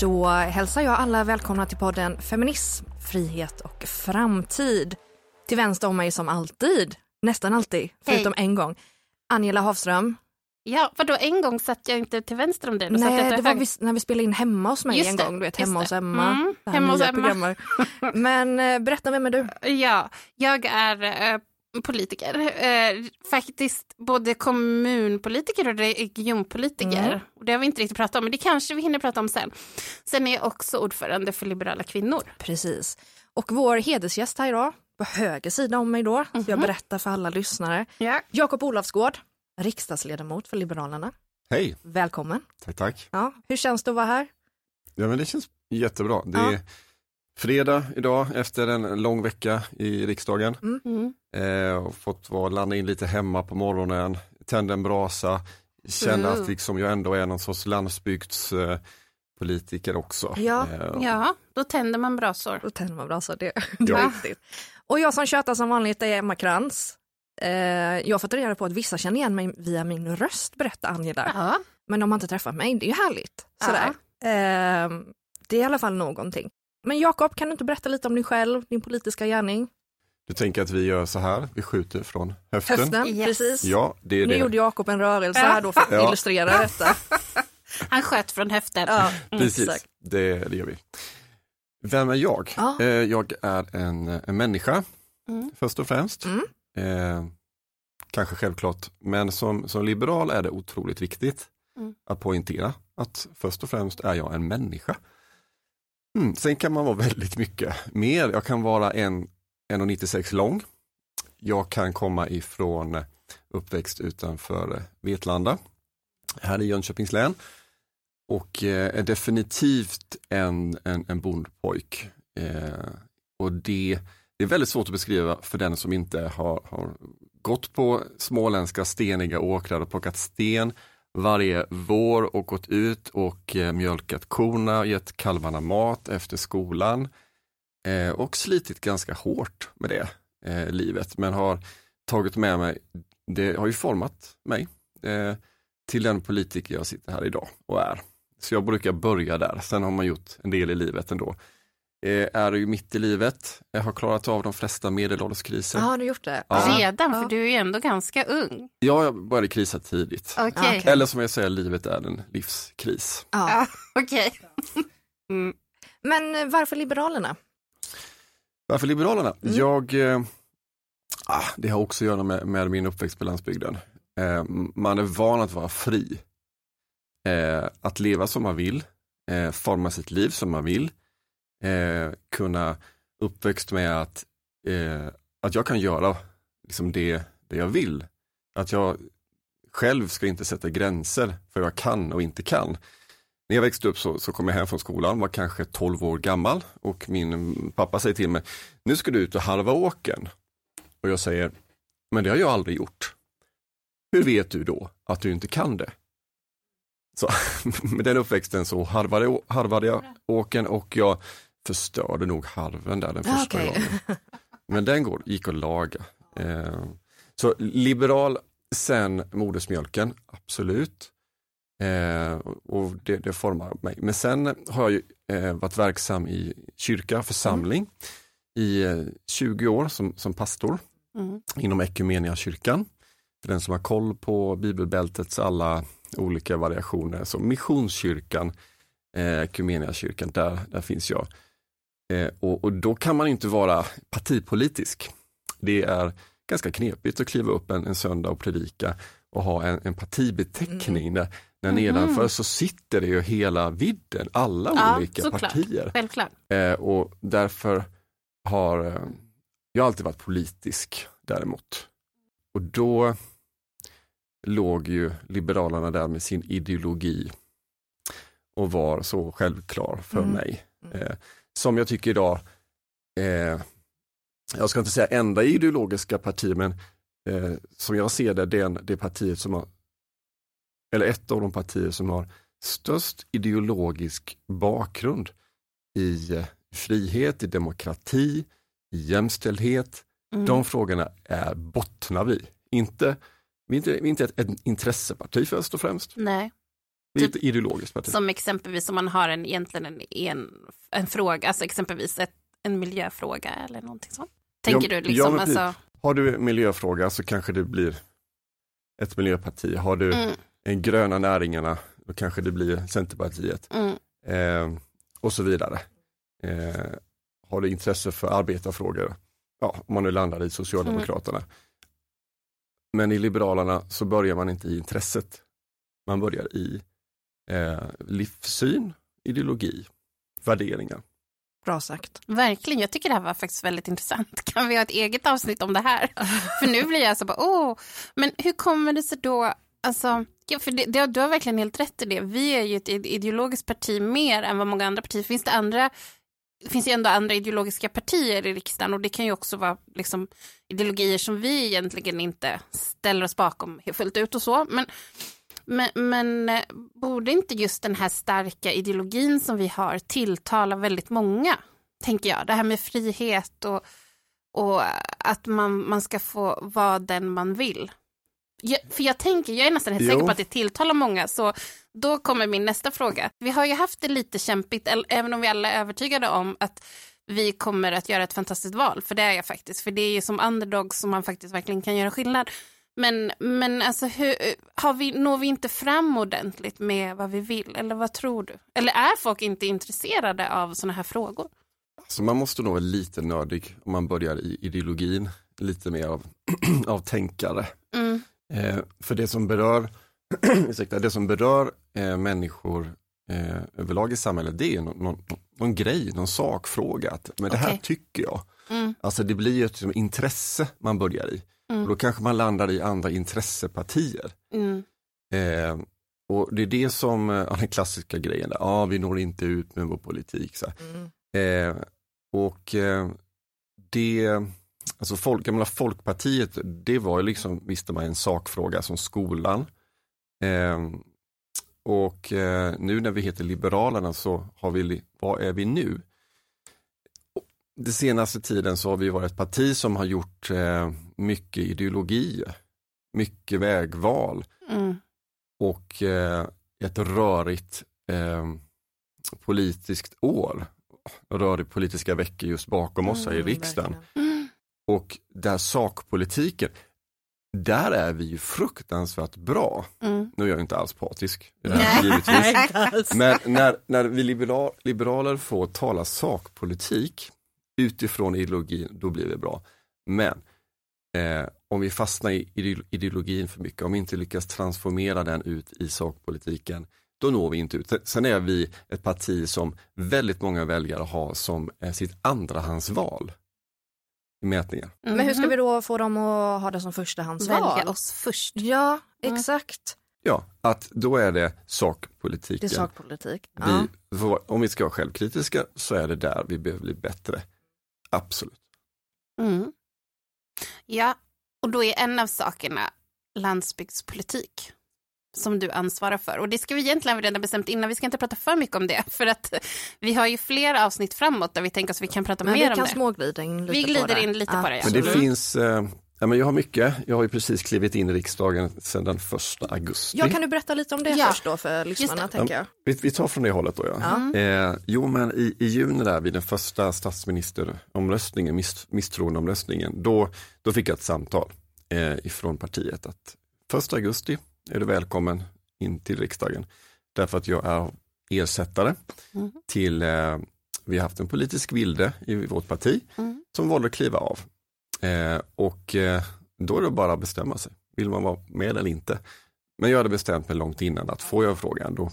Då hälsar jag alla välkomna till podden Feminism, frihet och framtid. Till vänster om mig som alltid, nästan alltid, förutom en gång, Angela Havström. Ja, vadå en gång satt jag inte till vänster om dig? Då Nej, det var vi, när vi spelade in hemma hos mig Just en det, gång, du vet hemma det. hos Emma. Mm, hemma hos Emma. Men eh, berätta, vem är du? Ja, jag är eh, politiker. Eh, faktiskt både kommunpolitiker och regionpolitiker. Mm. Och det har vi inte riktigt pratat om, men det kanske vi hinner prata om sen. Sen är jag också ordförande för Liberala kvinnor. Precis. Och vår hedersgäst här idag, på höger sida om mig då, så jag Mhm. berättar för alla lyssnare. Ja. Jakob Olofsgård, riksdagsledamot för Liberalerna. Hej, Välkommen. tack tack. Ja, hur känns det att vara här? Ja men det känns jättebra. Det Ja. är fredag idag efter en lång vecka i riksdagen. Mm. Eh, och fått vara, landa in lite hemma på morgonen, tända en brasa, känna Mm. att liksom jag ändå är någon sorts landsbygdspolitiker eh, politiker också. Ja. Eh, ja, då tänder man brasor. Då tänder man brasa, det, det är Ja. viktigt. Och jag som tjatar som vanligt är Emma Krantz. Eh, jag har fått reda på att vissa känner igen mig via min röst, berättar Angela. Ja. Men de har inte träffat mig, det är ju härligt. Sådär. Eh, det är i alla fall någonting. Men Jakob, kan du inte berätta lite om dig själv, din politiska gärning? Du tänker att vi gör så här, vi skjuter från höften. Höften, Yes. precis. Ja, det är Nu det. gjorde Jakob en rörelse här då för att Ja. illustrera detta. Han sköt från höften. Ja, Precis, exakt. det, det gör vi. Vem är jag? Ja. Eh, jag är en, en människa, Mm. först och främst. Mm. Eh, kanske självklart, men som, som liberal är det otroligt viktigt Mm. att poängtera att först och främst är jag en människa. Mm, sen kan man vara väldigt mycket mer. Jag kan vara 1,96 lång. Jag kan komma ifrån eh, uppväxt utanför eh, Vetlanda, här i Jönköpings län. Och eh, är definitivt en, en, en bondpojk. Eh, och det, det är väldigt svårt att beskriva för den som inte har, har gått på småländska steniga åkrar och plockat sten varje vår och gått ut och eh, mjölkat korna, gett kalvarna mat efter skolan eh, och slitit ganska hårt med det eh, livet men har tagit med mig, det har ju format mig till den politiker jag sitter här idag och är. Så jag brukar börja där, sen har man gjort en del i livet ändå. Eh, är ju mitt i livet, jag har klarat av de flesta medelålderskriser. Ja, har du gjort det? Ja. Redan, för du är ju ändå ganska ung. Ja, jag började krisa tidigt. Okej. Okej. Eller som jag säger, livet är en livskris. Ja. Okej. Mm. Men varför Liberalerna? Varför Liberalerna? Mm. Jag, ah, det har också att göra med, med min uppväxt på landsbygden. Eh, man är van att vara fri. Eh, att leva som man vill, forma sitt liv som man vill. Eh, kunna uppväxt med att, eh, att jag kan göra liksom det, det jag vill. Att jag själv ska inte sätta gränser för vad jag kan och inte kan. När jag växte upp så, så kom jag hem från skolan, var kanske 12 år gammal och min pappa säger till mig, nu ska du ut och halva åken. Och jag säger, men det har jag aldrig gjort. Hur vet du då att du inte kan det? Så med den uppväxten så harvade, harvade jag åken och jag förstörde nog harven där den Ah, första okej. gången. Men den går, gick att laga. Eh, så liberal, sen modersmjölken, absolut. Eh, och det, det formar mig. Men sen har jag ju, eh, varit verksam i kyrka, församling i eh, 20 år som, som pastor Mm. inom Equmeniakyrkan. För den som har koll på bibelbältets alla olika variationer, så Missionskyrkan, eh, Equmeniakyrkan, där, där finns jag. Eh, och, och då kan man inte vara partipolitisk. Det är ganska knepigt att kliva upp en, en söndag och predika och ha en, en partibeteckning där, där Mhm. nedanför så sitter det ju hela vidden, alla Ja, olika såklart. partier. Självklart. Eh, och därför har eh, jag alltid varit politisk däremot. Och då låg ju Liberalerna där med sin ideologi och var så självklar för Mm. mig. Eh, som jag tycker idag, eh, jag ska inte säga enda ideologiska parti, men eh, som jag ser det, det, är det partiet som har, eller ett av de partier som har störst ideologisk bakgrund i eh, frihet, i demokrati, i jämställdhet. Mm. De frågorna är bottnar vi. Inte, vi är inte, vi är inte ett, ett intresseparti först och främst. Nej. Lite ideologiskt parti. Som exempelvis om man har en, egentligen en, en, en fråga, alltså exempelvis ett, en miljöfråga eller någonting sånt. Tänker Ja, du liksom, ja, men alltså, Har du en miljöfråga så kanske det blir ett miljöparti. Har du mm, en gröna näringarna, då kanske det blir Centerpartiet. mm, Eh, och så vidare. Eh, har du intresse för arbetarfrågor, ja, om man nu landar i Socialdemokraterna. Men i Liberalerna så börjar man inte i intresset. Man börjar i eh, livssyn, ideologi, värderingar. Bra sagt. verkligen, jag tycker det här var faktiskt väldigt intressant. Kan vi ha ett eget avsnitt om det här? för nu blir jag så bara, åh, men hur kommer det sig då, alltså, ja, för det, det, du har verkligen helt rätt i det. Vi är ju ett ideologiskt parti mer än vad många andra partier, finns det andra det finns ju ändå andra ideologiska partier i riksdagen och det kan ju också vara liksom, ideologier som vi egentligen inte ställer oss bakom fullt ut och så. Men, men, men eh, borde inte just den här starka ideologin som vi har tilltala väldigt många, tänker jag. Det här med frihet och, och att man, man ska få vara den man vill. Jag, för jag tänker, jag är nästan helt Jo. säker på att det tilltalar många, så då kommer min nästa fråga. Vi har ju haft det lite kämpigt, även om vi alla är övertygade om att vi kommer att göra ett fantastiskt val, för det är jag faktiskt. För det är ju som underdog som man faktiskt verkligen kan göra skillnad. Men, men alltså, hur, har vi, når vi inte fram ordentligt med vad vi vill? Eller vad tror du? Eller är folk inte intresserade av sådana här frågor? Så man måste nog vara lite nördig om man börjar i ideologin, lite mer av, av tänkare. Mm. Eh, för det som berör, ursäkta, det som berör eh, människor eh, överlag i samhället, det är någon, någon, någon grej, någon sakfråga. Men det här tycker jag. Mm. Alltså det blir ju ett liksom, intresse man börjar i. Mm. Och då kanske man landar i andra intressepartier. Mm. Eh, och det är det som, eh, ja, den klassiska grejen, ja ah, vi når inte ut med vår politik. Så. Mm. Eh, och eh, det, alltså folk, gamla Folkpartiet, det var ju liksom, visste man, en sakfråga som skolan. Eh, och eh, nu när vi heter Liberalerna så har vi, vad är vi nu? Den senaste tiden så har vi varit ett parti som har gjort eh, mycket ideologi, mycket vägval Mm. och eh, ett rörigt eh, politiskt år. Rörig politiska veckor just bakom oss här i Mm, riksdagen. Mm. Och där sakpolitiken, där är vi ju fruktansvärt bra. Mm. Nu är jag inte alls partisk, eh, givetvis. Men när, när vi liberal, liberaler får tala sakpolitik utifrån ideologin, då blir det bra. Men eh, om vi fastnar i ide- ideologin för mycket, om vi inte lyckas transformera den ut i sakpolitiken, då når vi inte ut. Sen är vi ett parti som väldigt många väljare har som eh, sitt andrahandsval i mätningar. Men hur ska Mhm. vi då få dem att ha det som förstahandsval? välja oss först? Ja, Mm. exakt. Ja, att då är det Det är sakpolitiken. sakpolitik. Ja. Vi, om vi ska vara självkritiska så är det där vi behöver bli bättre. Absolut. Mm. Ja, och då är en av sakerna landsbygdspolitik som du ansvarar för. Och det ska vi egentligen redan bestämt innan, vi ska inte prata för mycket om det, för att vi har ju flera avsnitt framåt där vi tänker oss att vi kan prata Men mer vi om kan det. småglida in lite Vi glider på det. in lite på det, ja. Men det Absolut. finns, eh, ja, men jag har mycket, jag har ju precis klivit in i riksdagen sedan den första augusti. Ja, kan du berätta lite om det Ja. först då för lyssnarna tänker jag. vi, vi tar från det hållet då ja. Ja. Eh, jo men i, i juni där vid den första statsministeromröstningen, miss, misstroendeomröstningen, då, då fick jag ett samtal eh, ifrån partiet att första augusti är du välkommen in till riksdagen. Därför att jag är ersättare Mm. till, eh, vi har haft en politisk vilde i vårt parti Mm. som valde att kliva av. Eh, och eh, då är det bara att bestämma sig, vill man vara med eller inte? Men jag hade bestämt mig långt innan att får jag frågan då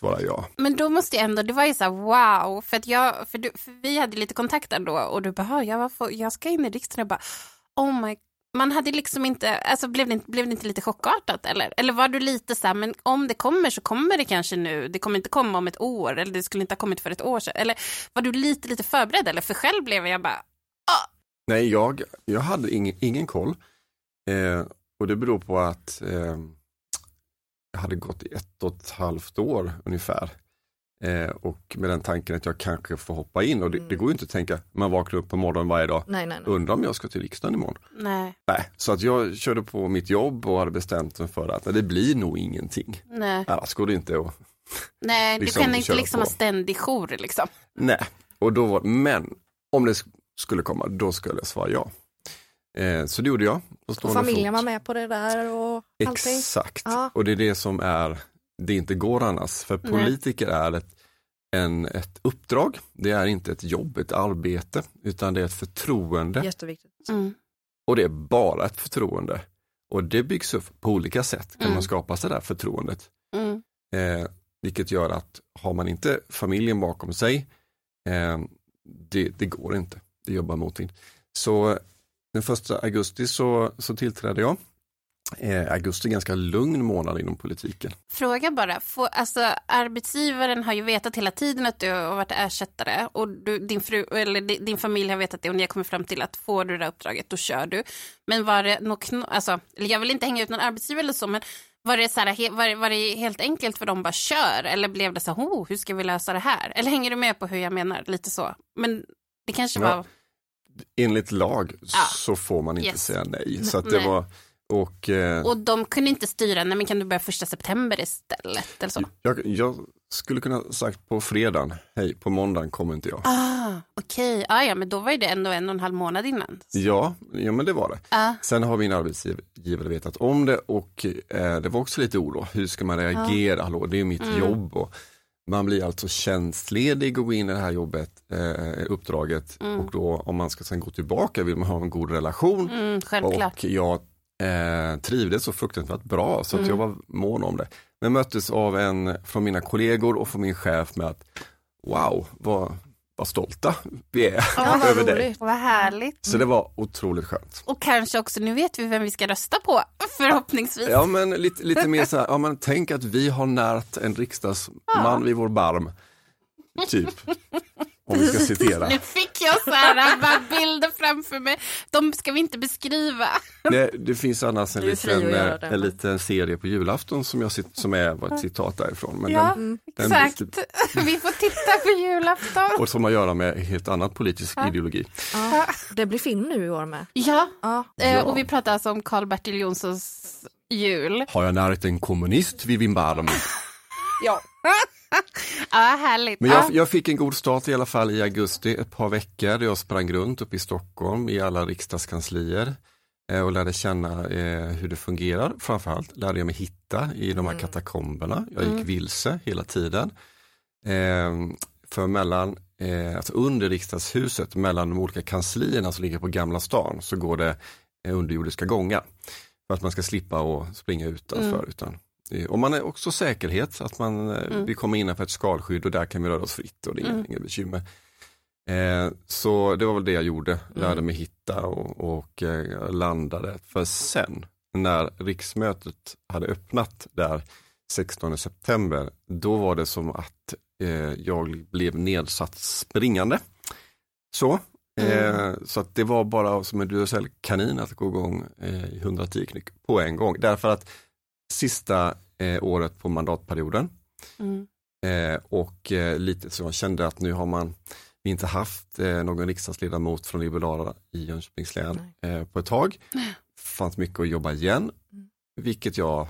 svarar jag. Men då måste jag ändå, det var ju så här wow, för, att jag, för, du, för vi hade lite kontakt ändå och du bara, jag, varför, jag ska in i riksdagen, och bara, oh my man hade liksom inte, alltså blev det inte, blev det inte lite chockartat eller? Eller var du lite så här, men om det kommer så kommer det kanske nu, det kommer inte komma om ett år eller det skulle inte ha kommit för ett år sedan. Eller var du lite, lite förberedd eller? För själv blev jag bara, ah, Nej, jag, jag hade ingen, ingen koll. Eh, och det beror på att eh, jag hade gått i ett och ett halvt år ungefär Eh, och med den tanken att jag kanske får hoppa in och det, Mm. det går ju inte att tänka, man vaknar upp på morgonen varje dag, Nej, nej, nej. undrar om jag ska till riksdagen imorgon. Nej, Nej, så att jag körde på mitt jobb och hade bestämt mig för att nej, det blir nog ingenting. nej, Annars går det inte att nej. Du Liksom kan inte liksom på. ha ständig jour liksom. Nej, och då var, men om det skulle komma, då skulle jag svara ja. Eh, så det gjorde jag. Och familjen var med på det där och allting. Exakt, Ja. och det är det som är, det inte går annars. För Nej. politiker är ett, en, ett uppdrag, det är inte ett jobb, ett arbete, utan det är ett förtroende. Jätteviktigt. Mm. Och det är bara ett förtroende. Och det byggs upp på olika sätt, kan Mm. man skapa sig det där förtroendet. Mm. Eh, vilket gör att har man inte familjen bakom sig, eh, det, det går inte. Det jobbar motvind. Så den första augusti så, så tillträdde jag. Eh, augusti är en ganska lugn månad inom politiken. Fråga bara, får, alltså, arbetsgivaren har ju vetat hela tiden att du har varit ersättare och du, din, fru, eller din familj har vetat det och ni har kommit fram till att får du det här uppdraget då kör du. Men var det något, alltså, jag vill inte hänga ut någon arbetsgivare eller så, men var det, så här, var, det- var det helt enkelt för dem bara kör eller blev det så här, oh, hur ska vi lösa det här? Eller hänger du med på hur jag menar? Lite så. Men det kanske Ja. var, Enligt lag Ja. så får man inte Yes. säga nej. Så att det Nej. var, och, eh, och de kunde inte styra, nej men kan du börja första september istället? Eller så. jag, jag skulle kunna sagt på fredagen, hej på måndagen kommer inte jag. Ah, okej, ah, ja men då var ju det ändå en och en halv månad innan. Ja, ja men det var det. Ah. Sen har min arbetsgivare vetat om det och eh, det var också lite oro. Hur ska man reagera? Hallå, det är mitt Mm. jobb. Och man blir alltså tjänstledig och går in i det här jobbet, eh, uppdraget Mm. och då om man ska sen gå tillbaka vill man ha en god relation. Mm. Och jag eh, trivdes så fruktansvärt bra så att Mm. jag var mån om det. Men möttes av en från mina kollegor och från min chef med att wow, vad, vad stolta vi är Ja, över dig. Vad härligt. Så det var otroligt skönt. Och kanske också, nu vet vi vem vi ska rösta på, förhoppningsvis. Ja men lite, lite mer så här, ja men tänk att vi har närt en riksdagsman vid vår barm. Typ. Om vi ska citera. Nu fick jag så här bilder framför mig. De ska vi inte beskriva. Det, det finns annars en liten, eh, en liten serie på julafton som, jag, sit- som är var ett citat därifrån. Men Ja, den, den- exakt. Vi får titta på julafton. och som har att göra med helt annat politisk ideologi. Ja. Det blir film nu i år med. Ja, Ja. eh, Ja. och vi pratar alltså om Karl-Bertil Jonssons jul. Har jag närt en kommunist vid min barm? ja. Ja, härligt. Men jag, ja. jag fick en god start i alla fall i augusti, ett par veckor där jag sprang runt uppe i Stockholm i alla riksdagskanslier eh, och lärde känna eh, hur det fungerar. Framförallt lärde jag mig hitta i de här Mm. katakomberna. Jag gick Mm. vilse hela tiden. Eh, för mellan, eh, alltså under riksdagshuset, mellan de olika kanslierna som ligger på Gamla stan, så går det eh, underjordiska gångar. För att man ska slippa att springa utanför. Mm. Utan, och man är också säkerhet, att man, eh, Mm. vi kommer innanför ett skalskydd och där kan vi röra oss fritt och det är Mm. inga, bekymmer. Eh, så det var väl det jag gjorde, lärde Mm. mig hitta och, och eh, landade. För sen när riksmötet hade öppnat där 16 september, då var det som att eh, jag blev nedsatt springande. Så, eh, Mm. så att det var bara som en Duracell-kanin att gå igång eh, i 110 knyck på en gång. Därför att sista eh, året på mandatperioden Mm. Eh, och eh, lite så jag kände att nu har man inte haft eh, någon riksdagsledamot från Liberalerna i Jönköpings län eh, på ett tag. fanns mycket att jobba igen, Mm. vilket jag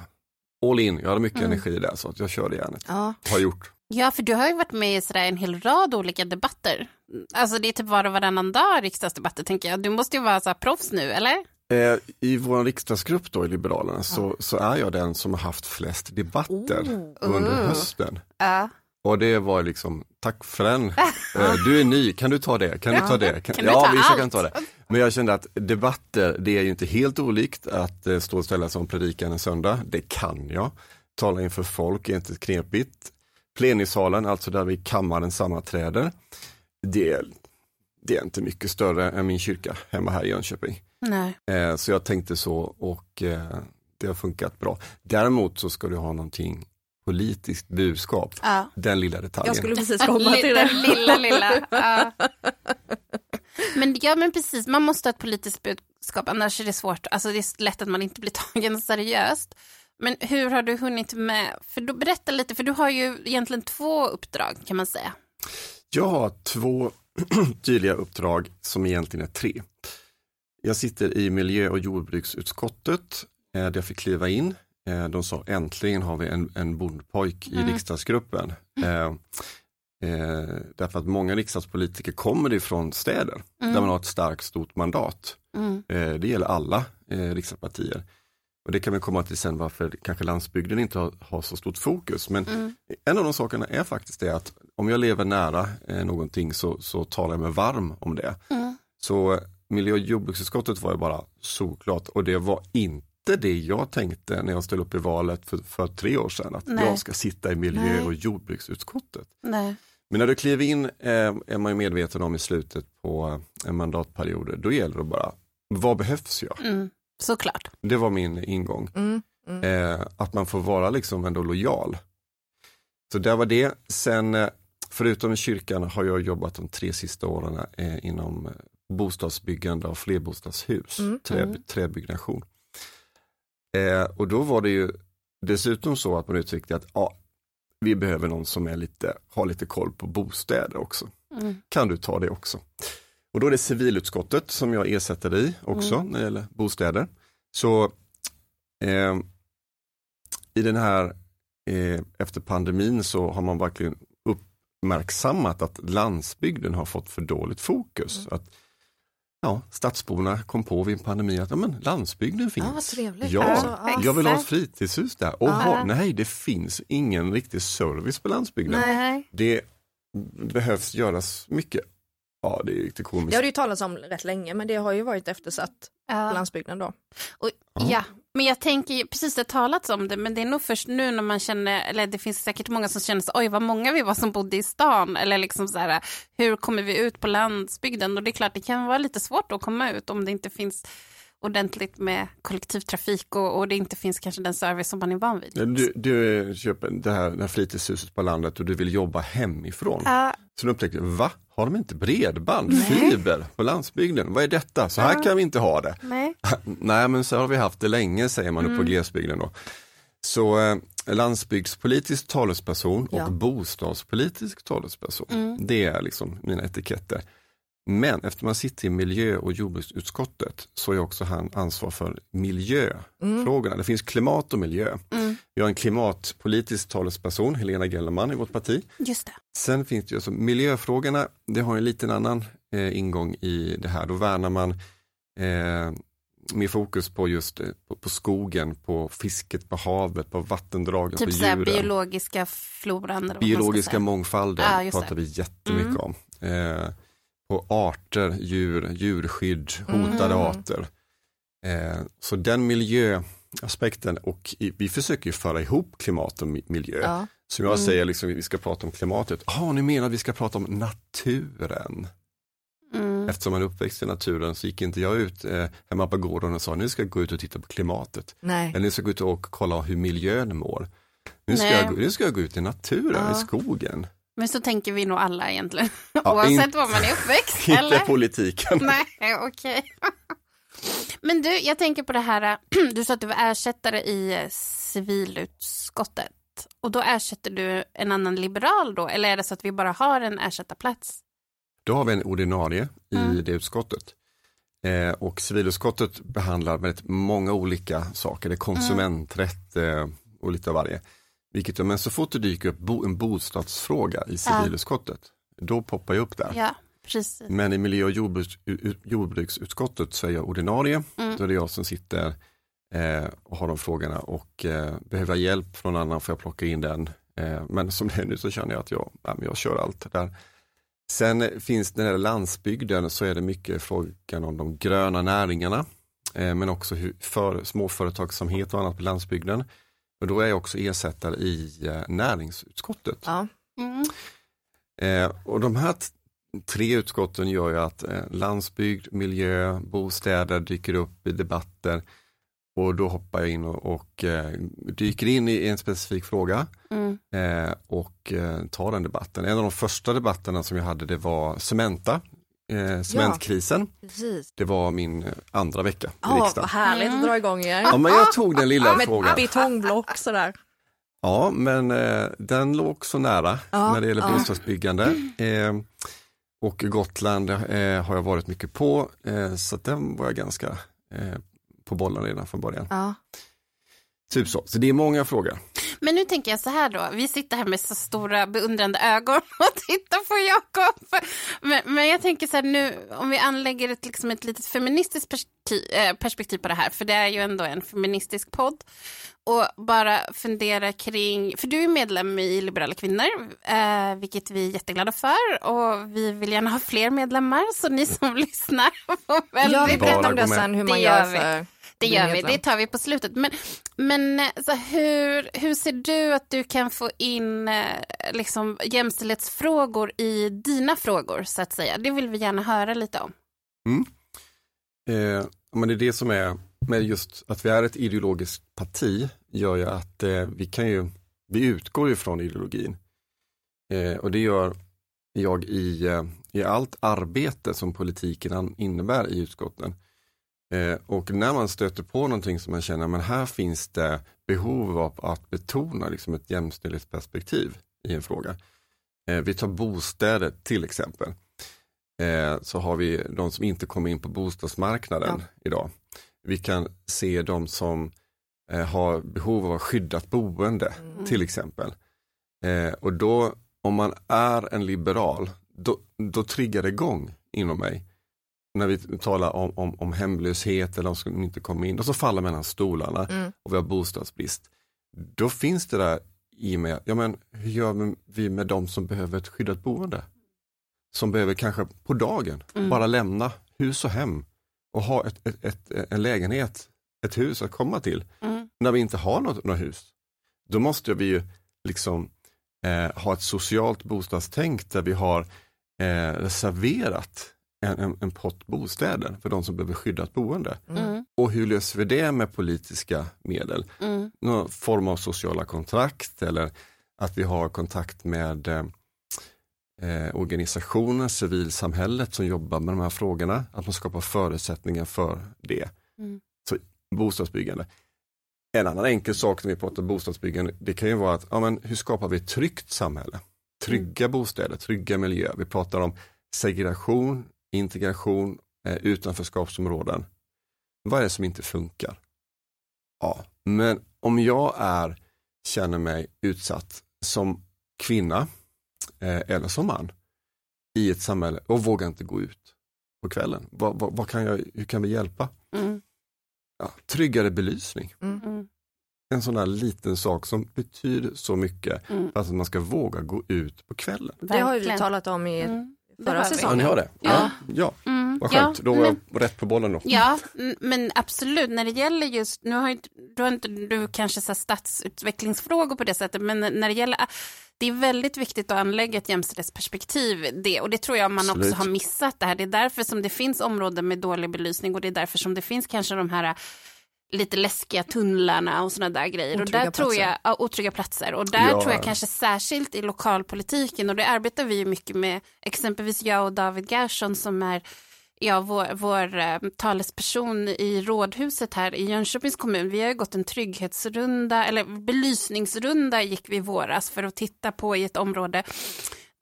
all in, jag hade mycket Mm. energi där så att jag körde järnet. Ja. Har gjort. Ja, för du har ju varit med i sådär en hel rad olika debatter. Alltså det är typ var och varannan dag riksdagsdebatter tänker jag. Du måste ju vara så proffs nu, eller? Eh, I vår riksdagsgrupp då i Liberalerna så, så är jag den som har haft flest debatter under Oh. hösten. Ja. Och det var liksom, tack för den. Eh, du är ny, kan du ta det? Kan du ta det? Kan du ja, visst jag kan ta det. Men jag kände att debatter, det är ju inte helt olikt att eh, stå och ställa sig om predikan en söndag. Det kan jag. Tala inför folk är inte knepigt. Plenisalen, alltså där vi kammaren sammanträder, det, det är inte mycket större än min kyrka hemma här i Jönköping. Nej. Eh, så jag tänkte så och eh, det har funkat bra. Däremot så ska du ha någonting politiskt budskap. Ja. Den lilla detaljen. Jag skulle precis komma till Den det. lilla, lilla. Ja. Men ja, men precis, man måste ha ett politiskt budskap, annars är det svårt. Alltså det är lätt att man inte blir tagen seriöst. Men hur har du hunnit med, för då, berätta lite, för du har ju egentligen två uppdrag kan man säga. Jag har två tydliga uppdrag som egentligen är tre. Jag sitter i miljö och jordbruksutskottet eh, där jag fick kliva in. Eh, de sa äntligen har vi en, en bondpojk i Mm. riksdagsgruppen. Eh, eh, därför att många riksdagspolitiker kommer ifrån städer där man har ett starkt stort mandat. Mm. Det gäller alla riksdagspartier. Och det kan vi komma till sen varför kanske landsbygden inte har, har så stort fokus. Men Mm. en av de sakerna är faktiskt det att om jag lever nära eh, någonting så, så talar jag mig varm om det. Mm. Så miljö och jordbruksutskottet var ju bara såklart och det var inte det jag tänkte när jag ställde upp i valet för, för tre år sedan, att Nej. jag ska sitta i miljö Nej. och jordbruksutskottet. Nej. Men när du kliver in eh, är man ju medveten om i slutet på en mandatperiod, då gäller det bara, vad behövs jag? Mm. Såklart. Det var min ingång. Mm. Mm. Eh, att man får vara liksom ändå lojal. Så det var det. Sen eh, förutom i kyrkan har jag jobbat de tre sista åren eh, inom eh, bostadsbyggande av flerbostadshus, Mm, trä, mm. träbyggnation. Eh, och då var det ju dessutom så att man uttryckte att ja, vi behöver någon som är lite, har lite koll på bostäder också. Mm. Kan du ta det också? Och då är det civilutskottet som jag ersätter i också Mm. när det gäller bostäder. Så eh, i den här, eh, efter pandemin så har man verkligen uppmärksammat att landsbygden har fått för dåligt fokus. Mm. Att ja, Stadsborna kom på vid en pandemi att ja, men landsbygden finns. Ja, vad trevligt. Ja, Alltså, ja. jag vill ha ett fritidshus där. Och Ja. nej, det finns ingen riktig service på landsbygden. Nej. Det behövs göras mycket. Ja, det är lite komiskt. Det har det ju talats om rätt länge men det har ju varit eftersatt på landsbygden då. Och, Ja. Men jag tänker precis det har talats om det, men det är nog först nu när man känner, eller det finns säkert många som känner så, oj vad många vi var som bodde i stan, eller liksom så här, hur kommer vi ut på landsbygden? Och det är klart, det kan vara lite svårt att komma ut om det inte finns ordentligt med kollektivtrafik och, och det inte finns kanske den service som man är van vid. Du, du köper det här, det här fritidshuset på landet och du vill jobba hemifrån. Ja, Så du upptäckte, va? Har de inte bredband, fiber på landsbygden? Vad är detta? Så här kan vi inte ha det. nej. Nej, men så har vi haft det länge, säger man Mm. på glesbygden då. Så eh, landsbygdspolitisk talesperson och Ja. bostadspolitisk talesperson, Mm. det är liksom mina etiketter. Men eftersom man sitter i miljö och jordbruksutskottet så är också han ansvar för miljöfrågorna. Det finns klimat och miljö. Mm. Vi har en klimatpolitisk talesperson, Helena Gellerman i vårt parti. Just det. Sen finns det ju alltså miljöfrågorna, det har en liten annan eh, ingång i det här. Då värnar man eh, med fokus på just eh, på, på skogen, på fisket, på havet, på vattendragen, Typ på djuren. biologiska floran. Biologiska mångfalden just pratar vi jättemycket Mm. om. Eh, på arter, djur, djurskydd, hotade Mm. arter. Eh, så den miljöaspekten och i, vi försöker ju föra ihop klimat och mi- miljö. Ja. Som jag Mm. säger, liksom, vi ska prata om klimatet. Ja, ni menar att vi ska prata om naturen? Mm. Eftersom man är uppväxt i naturen så gick inte jag ut eh, hemma på gården och sa nu ska jag gå ut och titta på klimatet. Nej. Eller nu ska jag gå ut och kolla hur miljön mår. Nu ska, Nej. jag, nu ska jag gå ut i naturen, Ja. i skogen. Men så tänker vi nog alla egentligen. Ja, Oavsett inte- var man är uppväxt. Inte eller? politiken. Nej, okej. Men du, jag tänker på det här, du sa att du var ersättare i civilutskottet. Och då ersätter du en annan liberal då? Eller är det så att vi bara har en ersättarplats? Då har vi en ordinarie i Mm. det utskottet. Eh, och civilutskottet behandlar väldigt många olika saker. Det är konsumenträtt eh, och lite av varje. Vilket, men så fort det dyker upp bo, en bostadsfråga i civilutskottet, då poppar jag upp där. Ja, precis. Men i miljö och jordbruks, jordbruksutskottet så är jag ordinarie. Mm. Då är det jag som sitter eh, och har de frågorna och eh, behöver jag hjälp från någon annan får jag plocka in den. Eh, men som det är nu så känner jag att jag, ja, men jag kör allt där. Sen finns det gäller landsbygden så är det mycket frågan om de gröna näringarna. Eh, men också hur, för småföretagsamhet och annat på landsbygden. Och då är jag också ersättare i eh, näringsutskottet. Ja. Mm. Eh, och de här tre utskotten gör ju att eh, landsbygd, miljö, bostäder dyker upp i debatter. Och då hoppar jag in och, och eh, dyker in i en specifik fråga Mm. eh, och eh, tar den debatten. En av de första debatterna som jag hade det var Cementa eh, cementkrisen. Precis. Det var min eh, andra vecka i Ja, vad riksdagen. härligt att dra igång er. Ja, men jag tog den lilla Med frågan. betongblock sådär. Ja, men eh, den låg så nära Ja, när det gäller ja. bostadsbyggande. Eh, och Gotland eh, har jag varit mycket på, eh, så den var jag ganska eh, på bollen redan från början. Ja. Typ så, så det är många frågor. Men nu tänker jag så här då, vi sitter här med så stora beundrande ögon och tittar på Jakob. Men, men jag tänker så här nu, om vi anlägger ett, liksom ett litet feministiskt perspektiv, eh, perspektiv på det här, för det är ju ändå en feministisk podd. Och bara fundera kring, för du är medlem i Liberala kvinnor, eh, vilket vi är jätteglada för. Och vi vill gärna ha fler medlemmar, så ni som lyssnar får väldigt Jag vill berätta om det sen hur man Det gör för det gör vi, det tar vi på slutet. Men, men eh, så hur, hur ser du att du kan få in eh, liksom, jämställdhetsfrågor i dina frågor, så att säga? Det vill vi gärna höra lite om. Eh, men det är det som är med just att vi är ett ideologiskt parti gör ju att eh, vi kan ju, vi utgår ju från ideologin. Eh, och det gör jag i, eh, i allt arbete som politiken innebär i utskotten. Eh, och när man stöter på någonting som man känner, men här finns det behov av att betona liksom ett jämställdhetsperspektiv i en fråga. Eh, vi tar bostäder till exempel. Eh, så har vi de som inte kommer in på bostadsmarknaden idag. Vi kan se de som har behov av skyddat boende Mm. till exempel. Och då, om man är en liberal, då, då triggar det igång inom mig. När vi talar om, om, om hemlöshet eller de som inte kommer in, och så faller mellan stolarna Mm. och vi har bostadsbrist. Då finns det där i mig, ja men hur gör vi med de som behöver ett skyddat boende? Som behöver kanske på dagen Mm. bara lämna hus och hem och ha ett, ett, ett, en lägenhet, ett hus att komma till. Mm. När vi inte har något, något hus, då måste vi ju liksom eh, ha ett socialt bostadstänk där vi har eh, reserverat en, en, pott bostäder för de som behöver skyddat boende. Mm. Och hur löser vi det med politiska medel? Mm. Någon form av sociala kontrakt eller att vi har kontakt med eh, eh, organisationer, civilsamhället som jobbar med de här frågorna. Att man skapar förutsättningar för det. Mm. Så bostadsbyggande. En annan enkel sak när vi pratar bostadsbyggande, det kan ju vara att ja, men hur skapar vi ett tryggt samhälle? Trygga bostäder, trygga miljöer. Vi pratar om segregation, integration, eh, utanförskapsområden. Vad är det som inte funkar? Ja, men om jag är, känner mig utsatt som kvinna eh, eller som man i ett samhälle och vågar inte gå ut på kvällen. Vad, vad, vad kan jag, hur kan vi hjälpa? Mm. Ja, tryggare belysning. Mm. En sån där liten sak som betyder så mycket Mm. för att man ska våga gå ut på kvällen. Det har ju vi talat om i Mm. Förra har vi. Ja, säsongen. ni har det? Ja. ja. Mm. Vad Ja, skönt, då var men- jag rätt på bollen då. Ja, men absolut, när det gäller just, nu har inte, du, har inte, du kanske så stadsutvecklingsfrågor på det sättet, men när det gäller, det är väldigt viktigt att anlägga ett jämställdhetsperspektiv, det, och det tror jag man Absolut. också har missat det här. Det är därför som det finns områden med dålig belysning och det är därför som det finns kanske de här lite läskiga tunnlarna och sådana där grejer. och Otrygga där tror platser. jag, ja, otrygga platser. Och där Ja. tror jag kanske särskilt i lokalpolitiken, och det arbetar vi ju mycket med, exempelvis jag och David Gerson som är ja, vår, vår eh, talesperson i rådhuset här i Jönköpings kommun. Vi har ju gått en trygghetsrunda, eller belysningsrunda gick vi i våras för att titta på i ett område,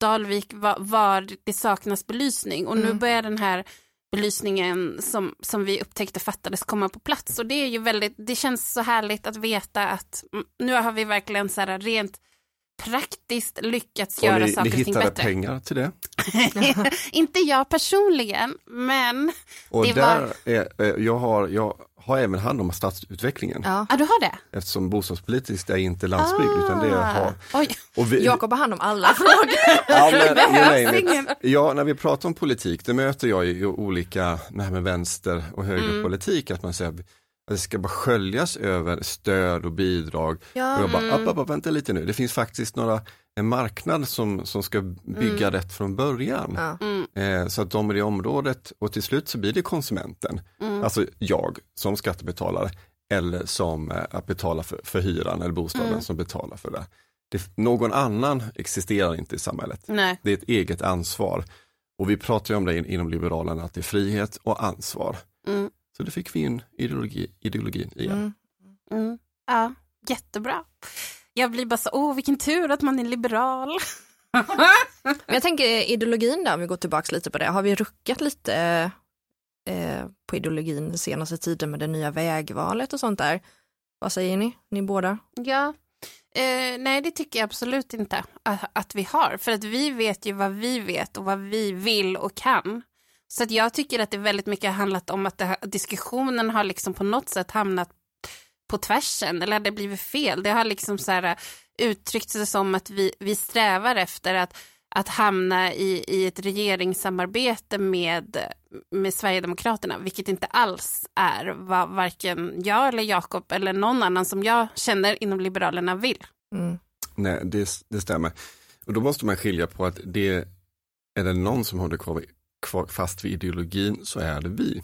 Dalvik, var, var det saknas belysning. Och nu Mm. börjar den här belysningen som, som vi upptäckte fattades komma på plats. Och det är ju väldigt, det känns så härligt att veta att nu har vi verkligen så här rent praktiskt lyckats Och göra ni, saker ni och ting hittade bättre. pengar till det. Inte jag personligen, men Och Det där är, eh, jag, har, jag har även hand om stadsutvecklingen Ja. ja, du har det? eftersom bostadspolitiskt är inte landsbygd utan det jag har. Oj. Och vi, Jakob har hand om alla frågor. ja, men, ja, när vi pratar om politik, det möter jag i olika, det här med vänster och Mm. högerpolitik, att man säger det ska bara sköljas över stöd och bidrag. Ja. Och jag bara, Mm. upp, upp, vänta lite nu, det finns faktiskt några, en marknad som, som ska bygga rätt från början. Ja. Mm, Eh, så att de i det området, och till slut så blir det konsumenten, mm, alltså jag som skattebetalare eller som eh, att betala för, för hyran eller bostaden Mm. som betalar för det. det. Någon annan existerar inte i samhället. nej. Det är ett eget ansvar. Och vi pratar ju om det in- inom Liberalerna, att det är frihet och ansvar. Mm. Så det fick vi in ideologi, ideologin igen. Mm. Mm. Ja, jättebra. Jag blir bara så, åh vilken tur att man är liberal. Men jag tänker ideologin där, om vi går tillbaka lite på det. Har vi ruckat lite eh, på ideologin den senaste tiden med det nya vägvalet och sånt där? Vad säger ni, ni båda? Ja, eh, nej det tycker jag absolut inte att, att vi har. För att vi vet ju vad vi vet och vad vi vill och kan. Så att jag tycker att det väldigt mycket har handlat om att har- diskussionen har liksom på något sätt hamnat på tvärsen eller det blivit fel. Det har liksom så här uttryckt sig som att vi, vi strävar efter att, att hamna i, i ett regeringssamarbete med, med Sverigedemokraterna, vilket inte alls är vad varken jag eller Jakob eller någon annan som jag känner inom Liberalerna vill. Mm. Nej, det, det stämmer. Och då måste man skilja på att det är det någon som håller kvar, kvar fast vid ideologin så är det vi.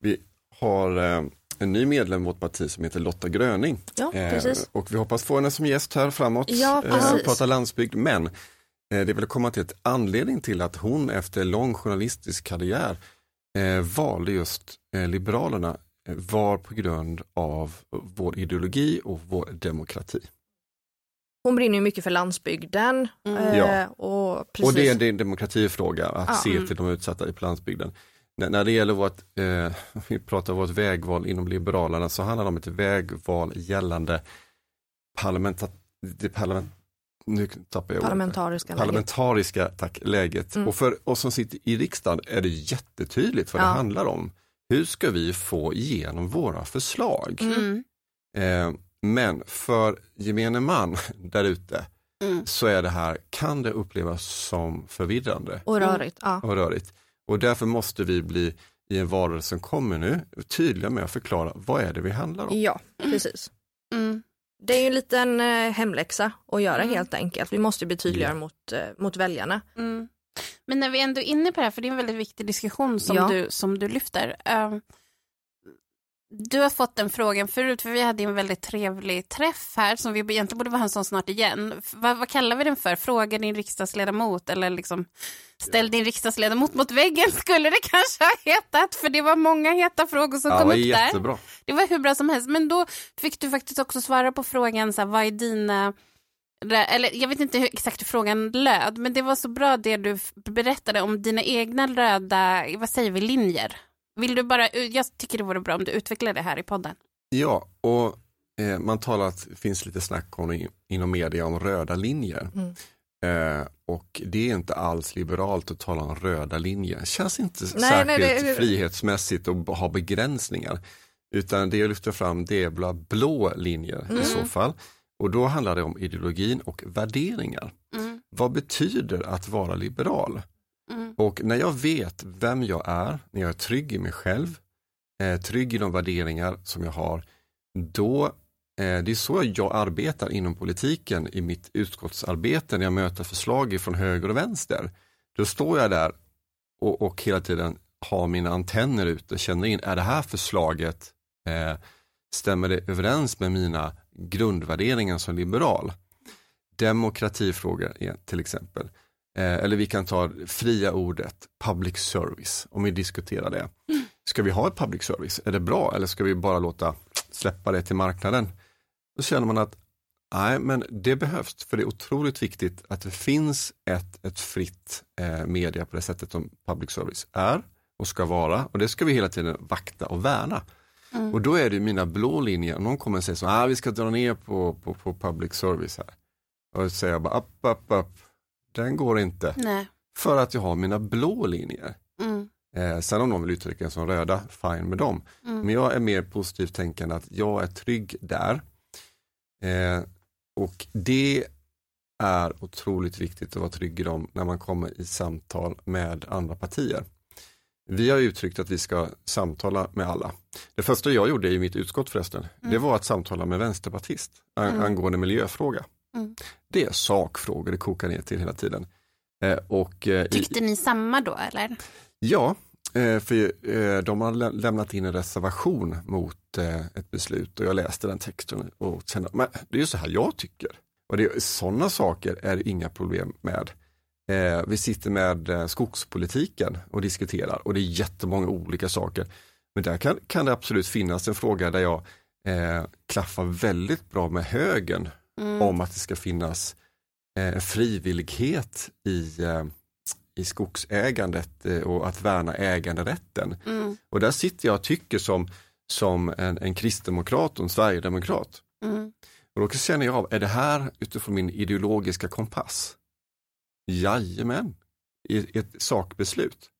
Vi har eh, en ny medlem i vårt parti som heter Lotta Gröning. Ja, Eh, och vi hoppas få henne som gäst här framåt. Ja, eh, precis. prata landsbygd. Men det vill komma till ett anledning till att hon efter lång journalistisk karriär eh, valde just eh, Liberalerna var på grund av vår ideologi och vår demokrati. Hon brinner ju mycket för landsbygden. Mm. Eh, Ja. och, precis. Och det är det är en demokratifråga att Ja. se Mm. till de utsatta på landsbygden. När, när det gäller vårt, eh, vi pratar om vårt vägval inom Liberalerna så handlar det om ett vägval gällande parlamenta, det parlament, nu tappar jag ordet. parlamentariska läget. parlamentariska tack, läget. Mm. Och för oss som sitter i riksdagen är det jättetydligt vad Ja. det handlar om. Hur ska vi få igenom våra förslag? Mm. Eh, men för gemene man där ute Mm. så är det här, kan det upplevas som förvirrande Och rörigt. Ja. och rörigt. Och därför måste vi bli i en valrörelse som kommer nu tydliga med att förklara vad är det vi handlar om. ja, precis. Mm. Det är ju en liten eh, hemläxa att göra Mm. helt enkelt. Vi måste bli tydligare Ja. mot, eh, mot väljarna. Mm. Men när vi ändå är inne på det här, för det är en väldigt viktig diskussion som, Ja. du, som du lyfter. Eh, du har fått den frågan förut, för vi hade en väldigt trevlig träff här som vi egentligen borde ha en sån snart igen. Vad, vad kallar vi den för? Fråga din riksdagsledamot eller liksom ställ din riksdagsledamot mot väggen skulle det kanske ha hetat, för det var många heta frågor som Ja, kom upp där. jättebra. Det var hur bra som helst, men då fick du faktiskt också svara på frågan, så här, vad är dina eller jag vet inte hur, exakt hur frågan löd, men det var så bra det du berättade om dina egna röda, vad säger vi, linjer. Vill du bara, jag tycker det vore bra om du utvecklar det här i podden. Ja, och eh, man talar att det finns lite snack om inom media om röda linjer. Mm. Eh, och det är inte alls liberalt att tala om röda linjer. Känns inte Nej, särskilt nej, det- frihetsmässigt att ha begränsningar. Utan det jag lyfter fram det är blå linjer Mm. i så fall. Och då handlar det om ideologin och värderingar. Mm, Vad betyder att vara liberal? Mm, Och när jag vet vem jag är, när jag är trygg i mig själv, eh, trygg i de värderingar som jag har, då, eh, det är så jag arbetar inom politiken i mitt utskottsarbete när jag möter förslag från höger och vänster. Då står jag där och, och hela tiden har mina antenner ute, känner in, är det här förslaget, eh, stämmer det överens med mina grundvärderingar som liberal? Demokratifrågor till exempel. Eh, eller vi kan ta fria ordet, public service, om vi diskuterar det. Ska vi ha ett public service? Är det bra eller ska vi bara låta släppa det till marknaden? Då känner man att nej, men det behövs, för det är otroligt viktigt att det finns ett, ett fritt eh, media på det sättet som public service är och ska vara. Och det ska vi hela tiden vakta och värna. mm, Och då är det mina blå linjer, någon kommer säga så ah, vi ska dra ner på, på, på public service här. Och då säger jag bara upp, upp, upp, den går inte. Nej. För att jag har mina blå linjer. Mm, Eh, sen om någon vill uttrycka som röda, fine med dem. mm, Men jag är mer positivt tänkande att jag är trygg där. Eh, och det är otroligt viktigt att vara trygg i dem när man kommer i samtal med andra partier. Vi har uttryckt att vi ska samtala med alla. Det första jag gjorde i mitt utskott förresten, Mm. det var att samtala med vänsterpartist Mm. angående miljöfråga. Mm. Det är sakfrågor det kokar ner till hela tiden. Eh, och, eh, i- Tyckte ni samma då eller? Ja, eh, för de har lä- lämnat in en reservation mot ett beslut och jag läste den texten och kände, men det är ju så här jag tycker. Och det, sådana saker är det inga problem med. Vi sitter med skogspolitiken och diskuterar och det är jättemånga olika saker. Men där kan, kan det absolut finnas en fråga där jag eh, klaffar väldigt bra med högern Mm. om att det ska finnas eh, frivillighet i, eh, i skogsägandet eh, och att värna äganderätten. Mm. Och där sitter jag och tycker som, som en, en kristdemokrat och en sverigedemokrat. Mm. Och då känner jag av, är det här utifrån min ideologiska kompass? Jajamän, i ett sakbeslut.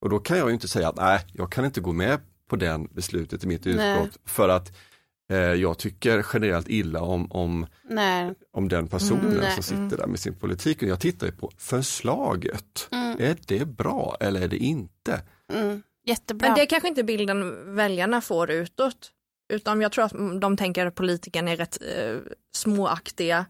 Och då kan jag ju inte säga att nej, jag kan inte gå med på den beslutet i mitt utskott för att jag tycker generellt illa om, om, Nej. om den personen Mm, nej, som sitter där med sin politik. Och jag tittar ju på förslaget. Mm. Är det bra eller är det inte? Mm. Jättebra. Men det är kanske inte bilden väljarna får utåt. Utan jag tror att de tänker att politikerna är rätt eh, småaktiga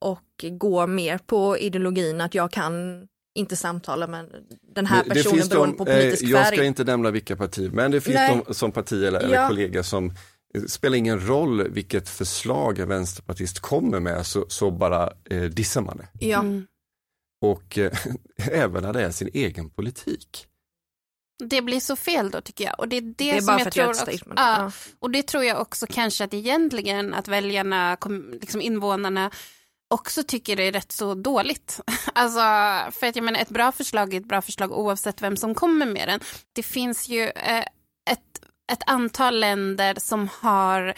och går mer på ideologin att jag kan inte samtala med den här Men personen beroende de, på politisk eh, Jag färg. ska inte nämna vilka partier, men det finns Nej. de som parti eller, eller Ja. kollega som eh, spelar ingen roll vilket förslag en vänsterpartist kommer med så, så bara eh, dissar man det. Ja. Mm. Och eh, även när det är sin egen politik. Det blir så fel då tycker jag. Och det är det, Det är som bara jag tror ett också, ja, Ja. Och det tror jag också kanske att egentligen att väljarna, liksom invånarna också tycker det är rätt så dåligt. Alltså, för att jag menar ett bra förslag är ett bra förslag oavsett vem som kommer med den. Det finns ju eh, ett, ett antal länder som har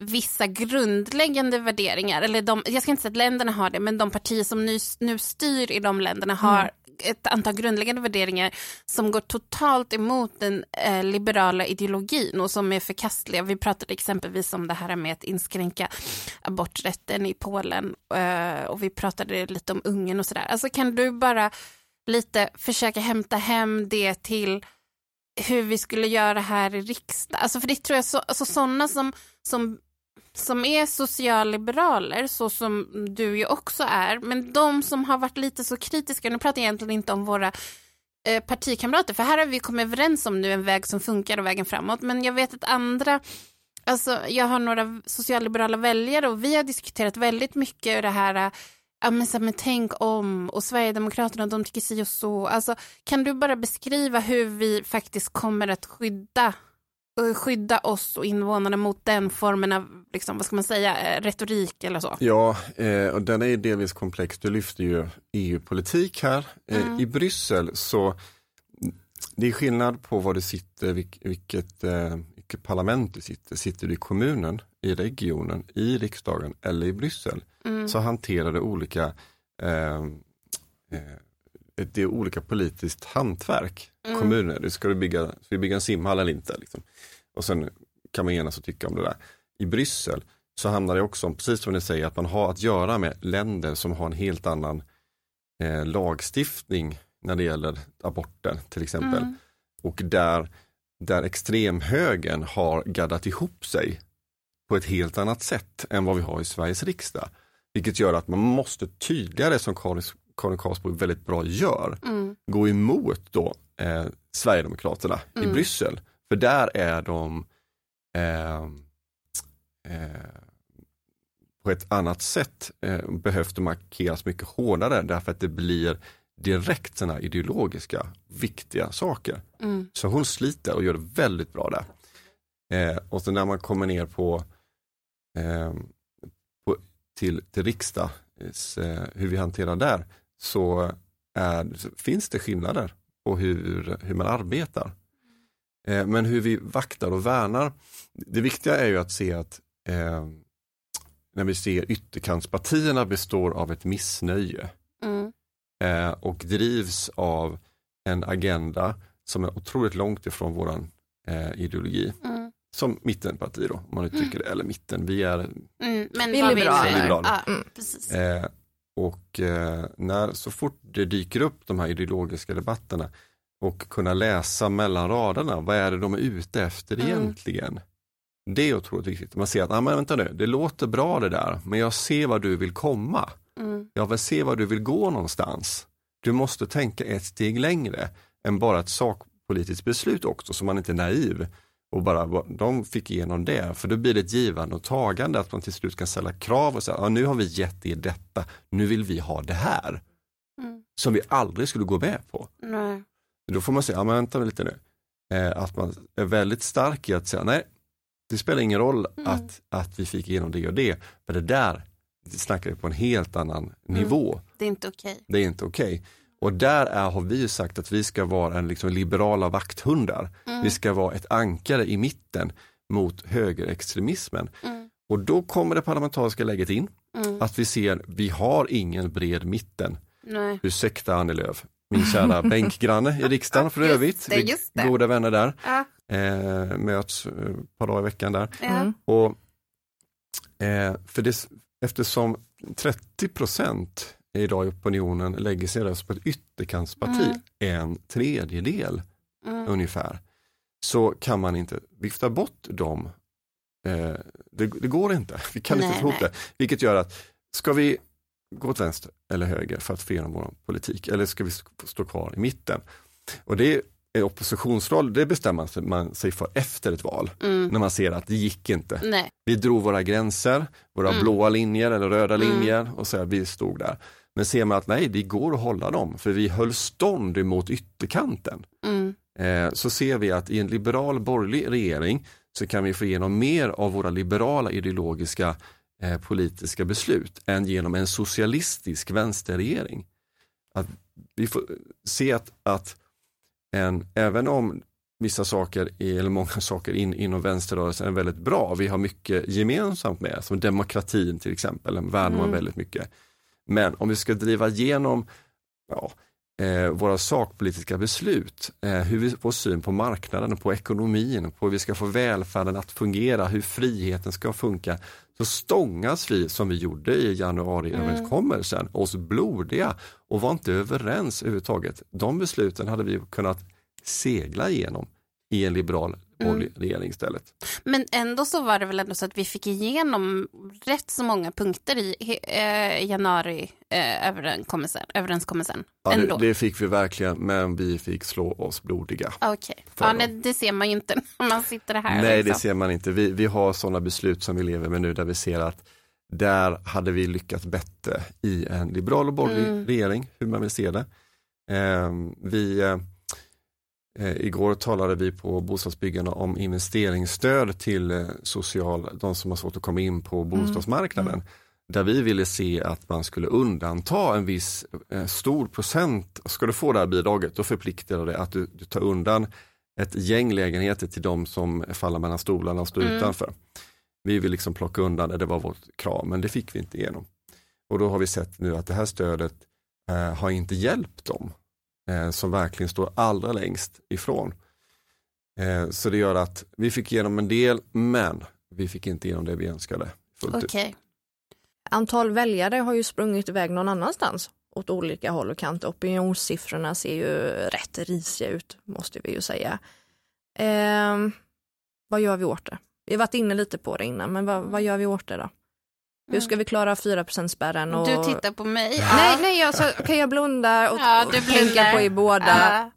vissa grundläggande värderingar, eller de, jag ska inte säga att länderna har det, men de partier som nu, nu styr i de länderna har ett antal grundläggande värderingar som går totalt emot den eh, liberala ideologin och som är förkastliga. Vi pratade exempelvis om det här med att inskränka aborträtten i Polen eh, och vi pratade lite om Ungern och sådär. Alltså kan du bara lite försöka hämta hem det till hur vi skulle göra här i riksdagen. Alltså för det tror jag, så, alltså sådana som, som, som är socialliberaler, så som du ju också är, men de som har varit lite så kritiska, nu pratar jag egentligen inte om våra eh, partikamrater, för här har vi kommit överens om nu en väg som funkar och vägen framåt, men jag vet att andra Alltså, jag har några socialliberala väljare och vi har diskuterat väldigt mycket det här Ja, men, så här, men tänk om och Sverigedemokraterna de tycker si och så. Alltså, kan du bara beskriva hur vi faktiskt kommer att skydda, eh, skydda oss och invånarna mot den formen av, liksom, vad ska man säga, eh, retorik eller så? Ja, eh, och den är delvis komplex. Du lyfter ju EU-politik här. Eh, Mm. I Bryssel så det är skillnad på var du sitter, vilk, vilket, eh, vilket parlament du sitter. Sitter du i kommunen, i regionen, i riksdagen eller i Bryssel Mm. så hanterar du olika eh, eh, det är olika politiskt hantverk. Mm. Kommuner, ska du bygga, ska vi bygga en simhall eller inte? Liksom. Och sen kan man enas och tycka om det där. I Bryssel så handlar det också om, precis som ni säger, att man har att göra med länder som har en helt annan eh, lagstiftning när det gäller aborter till exempel. Mm. Och där, där extremhögern har gaddat ihop sig på ett helt annat sätt än vad vi har i Sveriges riksdag. Vilket gör att man måste tydligare, som Karin, Karin Karlsbo väldigt bra gör, Mm. gå emot då eh, Sverigedemokraterna i Mm. Bryssel. För där är de eh, eh, på ett annat sätt eh, behövt markeras mycket hårdare därför att det blir direkt sådana ideologiska viktiga saker. Mm. Så hon sliter och gör det väldigt bra där. Eh, och så när man kommer ner på, eh, på till, till riksdag, eh, hur vi hanterar där, så, är, så finns det skillnader på hur, hur man arbetar. Eh, men hur vi vaktar och värnar, det viktiga är ju att se att eh, när vi ser ytterkantspartierna består av ett missnöje. Eh, och drivs av en agenda som är otroligt långt ifrån våran eh, ideologi. Mm. Som mittenparti då, om man uttrycker det, eller mitten, vi är Mm. Men Vi är vad liberaler. Ja, Mm. eh, och eh, när, så fort det dyker upp de här ideologiska debatterna och kunna läsa mellan raderna, vad är det de är ute efter Mm. egentligen? Det är otroligt viktigt. Man ser att, ah, men vänta nu, det låter bra det där, men jag ser var du vill komma. Mm. Jag vill se var du vill gå någonstans. Du måste tänka ett steg längre än bara ett sakpolitiskt beslut också, så man inte är naiv. Och bara, de fick igenom det, för då blir det ett givande och tagande, att man till slut kan ställa krav och säga, ja, nu har vi gett er detta, nu vill vi ha det här. Mm. som vi aldrig skulle gå med på. Nej. Då får man säga, ja men vänta lite nu, eh, att man är väldigt stark i att säga nej, det spelar ingen roll Mm. att, att vi fick igenom det och det, för det där snackar vi på en helt annan nivå. Det är inte okej. Det är inte okej. Och där är, har vi ju sagt att vi ska vara en liksom liberala vakthundar. Mm. Vi ska vara ett ankare i mitten mot högerextremismen. Mm. Och då kommer det parlamentariska läget in, Mm. att vi ser, vi har ingen bred mitten. Nej. Ursäkta Annie Lööf, min kära bänkgranne i riksdagen för övrigt. det, Vi just det. goda vänner där, Ja. eh, möts eh, ett par dagar i veckan där. Ja. Mm. Och, eh, för det, eftersom 30 procent idag i opinionen lägger sin röst på ett ytterkantsparti, en tredjedel Mm. ungefär, så kan man inte vifta bort dem. Eh, det, det går inte, vi kan Nej, inte få ihop det. Vilket gör att, ska vi gå åt vänster eller höger för att få igenom vår politik, eller ska vi st- stå kvar i mitten? Och det är oppositionsroll, det bestämmer sig- man sig för efter ett val, Mm. när man ser att det gick inte. Nej. Vi drog våra gränser, våra Mm. blåa linjer eller röda Mm. linjer och så här, vi stod där. Men ser man att nej, det går att hålla dem, för vi höll stånd emot ytterkanten. Mm. Eh, så ser vi att i en liberal borgerlig regering så kan vi få igenom mer av våra liberala ideologiska eh, politiska beslut än genom en socialistisk vänsterregering. Att vi får se att, att en, även om vissa saker, eller många saker in, inom vänsterrörelsen är väldigt bra, vi har mycket gemensamt med, som demokratin till exempel, den värnar man Mm. väldigt mycket. Men om vi ska driva igenom ja, eh, våra sakpolitiska beslut, eh, hur vi får syn på marknaden, på ekonomin, på hur vi ska få välfärden att fungera, hur friheten ska funka, så stångas vi som vi gjorde i januariöverenskommelsen, oss blodiga och var inte överens överhuvudtaget. De besluten hade vi kunnat segla igenom i en liberal borgerlig regering istället. Men ändå så var det väl ändå så att vi fick igenom rätt så många punkter i eh, januari eh, överenskommelsen. Ja, ändå. det, det fick vi verkligen, men vi fick slå oss blodiga. Okej, För ja, det, det ser man ju inte när man sitter här. Nej, det liksom. ser man inte. Vi, vi har sådana beslut som vi lever med nu där vi ser att där hade vi lyckats bättre i en liberal och borgerlig Mm. regering, hur man vill se det. Ehm, vi, eh, eh, igår talade vi på bostadsbyggarna om investeringsstöd till eh, social, de som har svårt att komma in på bostadsmarknaden. Där vi ville se att man skulle undanta en viss eh, stor procent. Ska du få det här bidraget, då förpliktar det att du, du tar undan ett gäng lägenheter till de som faller mellan stolarna och står Mm. utanför. Vi vill liksom plocka undan det, det var vårt krav, men det fick vi inte igenom. Och då har vi sett nu att det här stödet eh, har inte hjälpt dem eh, som verkligen står allra längst ifrån. Eh, så det gör att vi fick igenom en del, men vi fick inte igenom det vi önskade. Fullt ut. Antal väljare har ju sprungit iväg någon annanstans åt olika håll och kanter. Opinionssiffrorna ser ju rätt risiga ut, måste vi ju säga. Eh, vad gör vi åt det? Vi har varit inne lite på det innan, men vad, vad gör vi åt det då? Hur ska vi klara 4 spärren? Och... Du tittar på mig. Nej, nej, alltså, kan jag blunda och, Ja, och du tänka blundar. på er båda?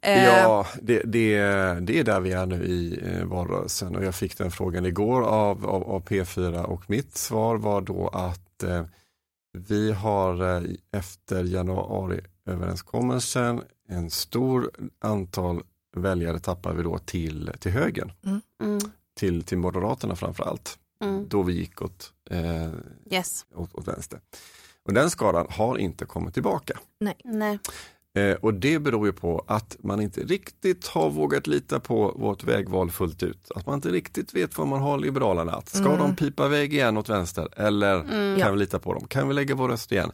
Ja. Eh, Ja, det, det, det är där vi är nu i eh, valrörelsen och jag fick den frågan igår av, av, av P4 och mitt svar var då att eh, vi har eh, efter januariöverenskommelsen en stor antal väljare tappar vi då till, till högern, Mm. till, till Moderaterna framför allt. Mm. Då vi gick åt, eh, Yes. åt, åt vänster. Och den skadan har inte kommit tillbaka. Nej. Eh, och det beror ju på att man inte riktigt har vågat lita på vårt vägval fullt ut. Att man inte riktigt vet vad man har Liberalerna att. Ska Mm. de pipa iväg igen åt vänster eller Mm. kan Ja. vi lita på dem? Kan vi lägga vår röst igen?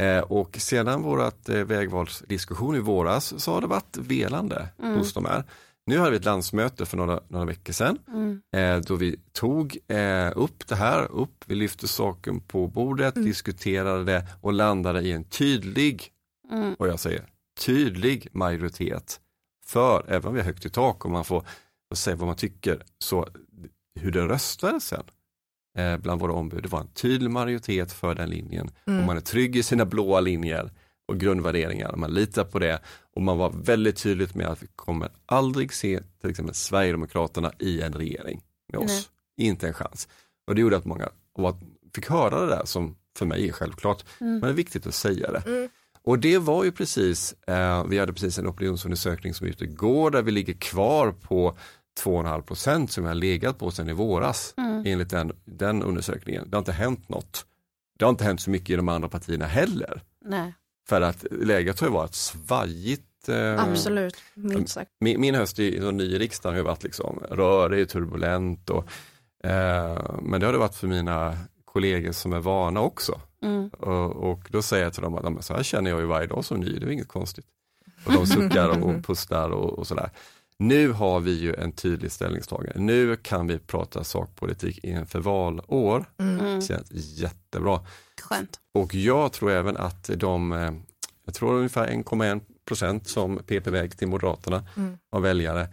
Eh, och sedan vårat eh, vägvalsdiskussion i våras så har det varit velande Mm. hos de här. Nu hade vi ett landsmöte för några, några veckor sedan Mm. eh, då vi tog eh, upp det här, upp, vi lyfte saken på bordet, diskuterade det och landade i en tydlig Mm. och jag säger tydlig majoritet för, även om vi har högt i tak och man får, får säga vad man tycker, så hur det röstades sen eh, bland våra ombud, det var en tydlig majoritet för den linjen. Mm. Och man är trygg i sina blåa linjer och grundvärderingar, man litar på det och man var väldigt tydligt med att vi kommer aldrig se till exempel Sverigedemokraterna i en regering med oss. Inte en chans. Och det gjorde att många fick höra det där som för mig är självklart, Mm. men det är viktigt att säga det. Mm. Och det var ju precis, eh, vi hade precis en opinionsundersökning som gick igår där vi ligger kvar på 2,5 procent som vi har legat på sedan i våras Mm. enligt den, den undersökningen. Det har inte hänt något. Det har inte hänt så mycket i de andra partierna heller. Nej. För att läget har ju varit svajigt. Eh, Absolut, minst sagt. min, min höst i, som ny i riksdagen har varit liksom rörig, turbulent och eh, men det har det varit för mina kollegor som är vana också. Mm. Och, och då säger jag till dem att "Ja, men så här känner jag ju varje dag som ny, det är inget konstigt. Och de suckar och, och pustar och, och sådär. Nu har vi ju en tydlig ställningstagande. Nu kan vi prata sakpolitik inför valår. Mm. Mm. Det känns jättebra. Skönt. Och jag tror även att de, eh, jag tror ungefär 1,1 procent som PP-väg till Moderaterna Mm. av väljare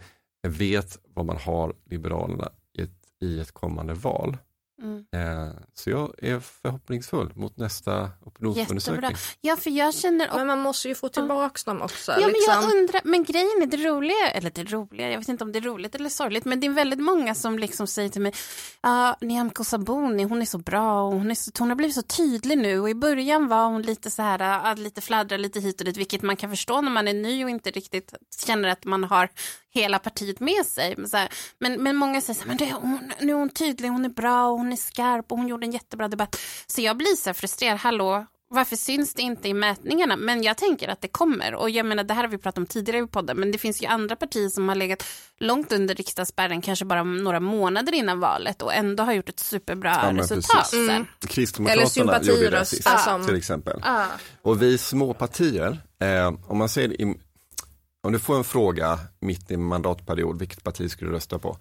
vet vad man har Liberalerna i ett, i ett kommande val. Mm. Eh, så jag är förhoppningsfull mot nästa opinionsundersökning. Jättebra. Ja, för jag känner också Men man måste ju få tillbaks dem också. Ja, men liksom. jag undrar, men grejen är det roliga, eller det roliga, jag vet inte om det är roligt eller sorgligt, men det är väldigt många som liksom säger till mig, ja, Nyamko Sabuni, hon är så bra och hon, är så, hon har blivit så tydlig nu och i början var hon lite så här, ja, lite fladdra lite hit och dit, vilket man kan förstå när man är ny och inte riktigt känner att man har hela partiet med sig. Men, så här, men, men många säger så här, men det, hon, nu är hon tydlig, hon är bra och hon är skarp och hon gjorde en jättebra debatt. Så jag blir så här frustrerad, hallå, varför syns det inte i mätningarna? Men jag tänker att det kommer. Och jag menar, det här har vi pratat om tidigare i podden, men det finns ju andra partier som har legat långt under riksdagsspärren, kanske bara några månader innan valet och ändå har gjort ett superbra Ja, resultat. Mm. Kristdemokraterna Eller gjorde det sist, som- till exempel. Ja. Och vi små partier, eh, om man säger i, om du får en fråga mitt i en mandatperiod, vilket parti skulle du rösta på?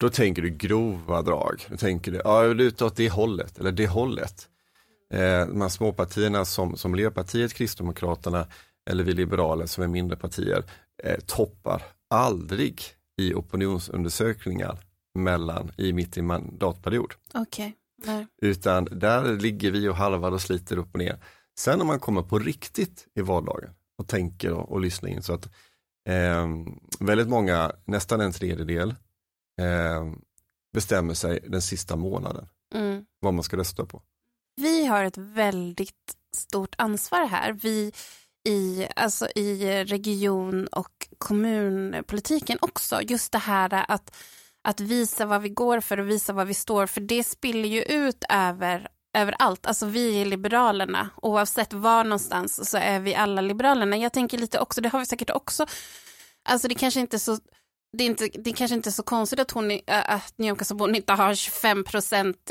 Då tänker du grova drag. Då tänker du, ja, jag lutar åt det hållet eller det hållet. Eh, de här småpartierna som, som Miljöpartiet, Kristdemokraterna eller vi liberaler som är mindre partier eh, toppar aldrig i opinionsundersökningar mellan i mitt i mandatperiod. Okej. Nej. Utan där ligger vi och halvar och sliter upp och ner. Sen när man kommer på riktigt i vardagen och tänker och, och lyssnar in så att eh, väldigt många, nästan en tredjedel, eh, bestämmer sig den sista månaden Mm. vad man ska rösta på. Vi har ett väldigt stort ansvar här. Vi i, alltså i region och kommunpolitiken också. Just det här att, att visa vad vi går för och visa vad vi står för. Det spiller ju ut över överallt. Alltså vi är Liberalerna. Oavsett var någonstans så är vi alla Liberalerna. Jag tänker lite också, det har vi säkert också, alltså det kanske inte är så det är, inte, det är kanske inte så konstigt att, hon, att Nyamko Sabuni inte har 25 procent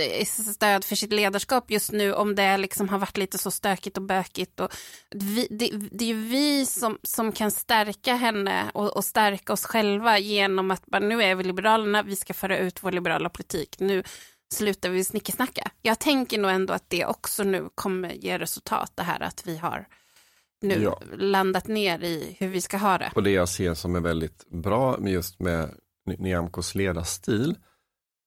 stöd för sitt ledarskap just nu om det liksom har varit lite så stökigt och bökigt. Och vi, det, det är ju vi som, som kan stärka henne och, och stärka oss själva genom att bara, nu är vi Liberalerna, vi ska föra ut vår liberala politik. Nu slutar vi snickesnacka. Jag tänker nog ändå att det också nu kommer ge resultat, det här att vi har nu Ja. landat ner i hur vi ska ha det. Och det jag ser som är väldigt bra med just med Ny- Nyamkos ledarstil,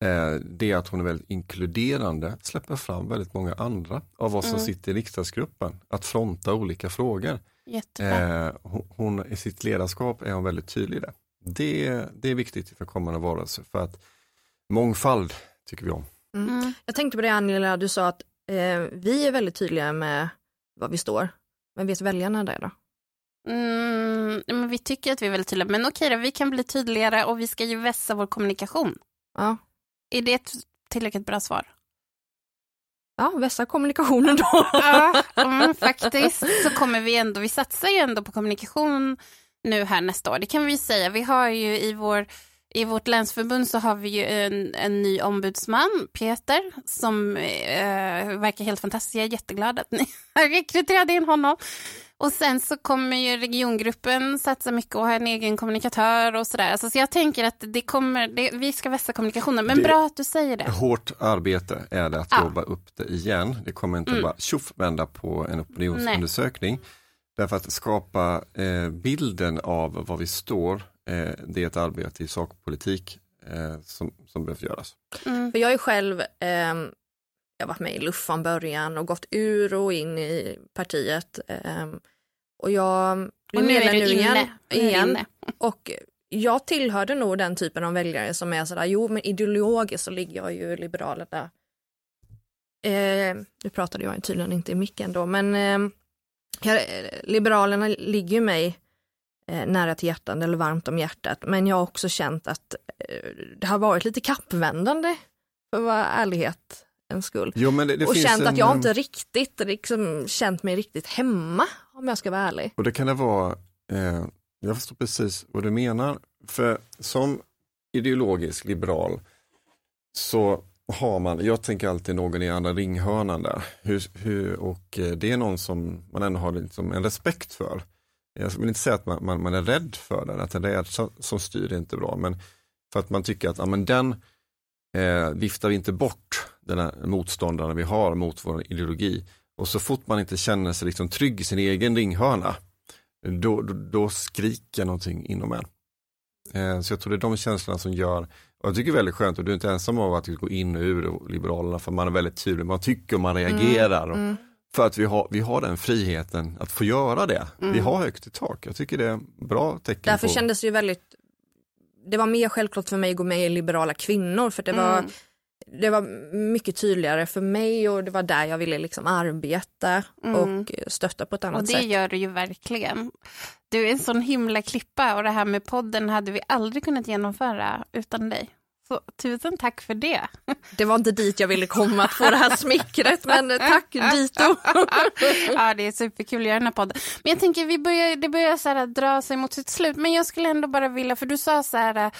eh, det är att hon är väldigt inkluderande, släpper fram väldigt många andra av oss som Mm. sitter i riksdagsgruppen, att fronta olika frågor. Jättebra. Eh, hon, I sitt ledarskap är hon väldigt tydlig där. Det, det är viktigt för kommande valrörelse för att mångfald tycker vi om. Mm. Jag tänkte på det Angela, du sa att eh, vi är väldigt tydliga med vad vi står. Men vet väljarna det då? Mm, men vi tycker att vi är väldigt tydliga. Men okej då, vi kan bli tydligare och vi ska ju vässa vår kommunikation. Ja, Är det ett tillräckligt bra svar? ja vässa kommunikationen då. Ja, mm, faktiskt så kommer vi ändå, vi satsar ju ändå på kommunikation nu här nästa år. Det kan vi säga. Vi har ju i vår i vårt länsförbund så har vi ju en, en ny ombudsman, Peter, som eh, verkar helt fantastisk. Jag är jätteglad att ni har rekryterat in honom. Och sen så kommer ju regiongruppen satsa mycket och ha en egen kommunikatör och sådär. Alltså, så jag tänker att det kommer, det, vi ska vässa kommunikationen. Men Det- bra att du säger det. Hårt arbete är det att Ja. jobba upp det igen. Det kommer inte Mm. bara tjoff vända på en opinionsundersökning. Därför att skapa eh, bilden av var vi står, det är ett arbete i sakpolitik eh, som, som behöver göras. Mm. För jag är själv, ehm, jag har varit med i LUF från början och gått ur och in i partiet. ehm, och jag Och nu är du inne. igen. Nu igen. inne. Och jag tillhörde nog den typen av väljare som är sådär, jo men ideologiskt så ligger jag ju Liberalerna. Eh, nu pratade jag tydligen inte i micken då, men eh, Liberalerna ligger ju mig eh, nära till hjärtat eller varmt om hjärtat, men jag har också känt att eh, det har varit lite kappvändande, för att vara ärlighet en skull. Jo, det, det och känt en, att jag eh, inte riktigt liksom, känt mig riktigt hemma, om jag ska vara ärlig. Och det kan det vara, eh, jag förstår precis vad du menar, för som ideologisk liberal så har man, jag tänker alltid någon i andra ringhörnan där, hur, hur, och eh, det är någon som man ändå har liksom en respekt för. Jag vill inte säga att man, man, man är rädd för den, att en rädsla som styr är inte bra, men för att man tycker att ja, men den eh, viftar vi inte bort, den här motståndaren vi har mot vår ideologi. Och så fort man inte känner sig liksom trygg i sin egen ringhörna, då, då, då skriker någonting inom en. Eh, så jag tror det är de känslorna som gör, och jag tycker det är väldigt skönt, och du är inte ensam om att gå in och ur Liberalerna, för man är väldigt tydlig, man tycker och man reagerar. Mm. För att vi har, vi har den friheten att få göra det. Vi Mm. har högt i tak. Jag tycker det är bra tecken Därför på... kändes det ju väldigt, det var mer självklart för mig att gå med i Liberala kvinnor, för det var, Mm. det var mycket tydligare för mig och det var där jag ville liksom arbeta Mm. och stötta på ett annat Och det sätt. gör du ju verkligen. Du är en sån himla klippa och det här med podden hade vi aldrig kunnat genomföra utan dig. Så tusen tack för det. Det var inte dit jag ville komma att få det här smickret, men tack dito. ja, det är superkul att göra den här podden. Men jag tänker, vi börjar, det börjar så här dra sig mot sitt slut, men jag skulle ändå bara vilja, för du sa så här,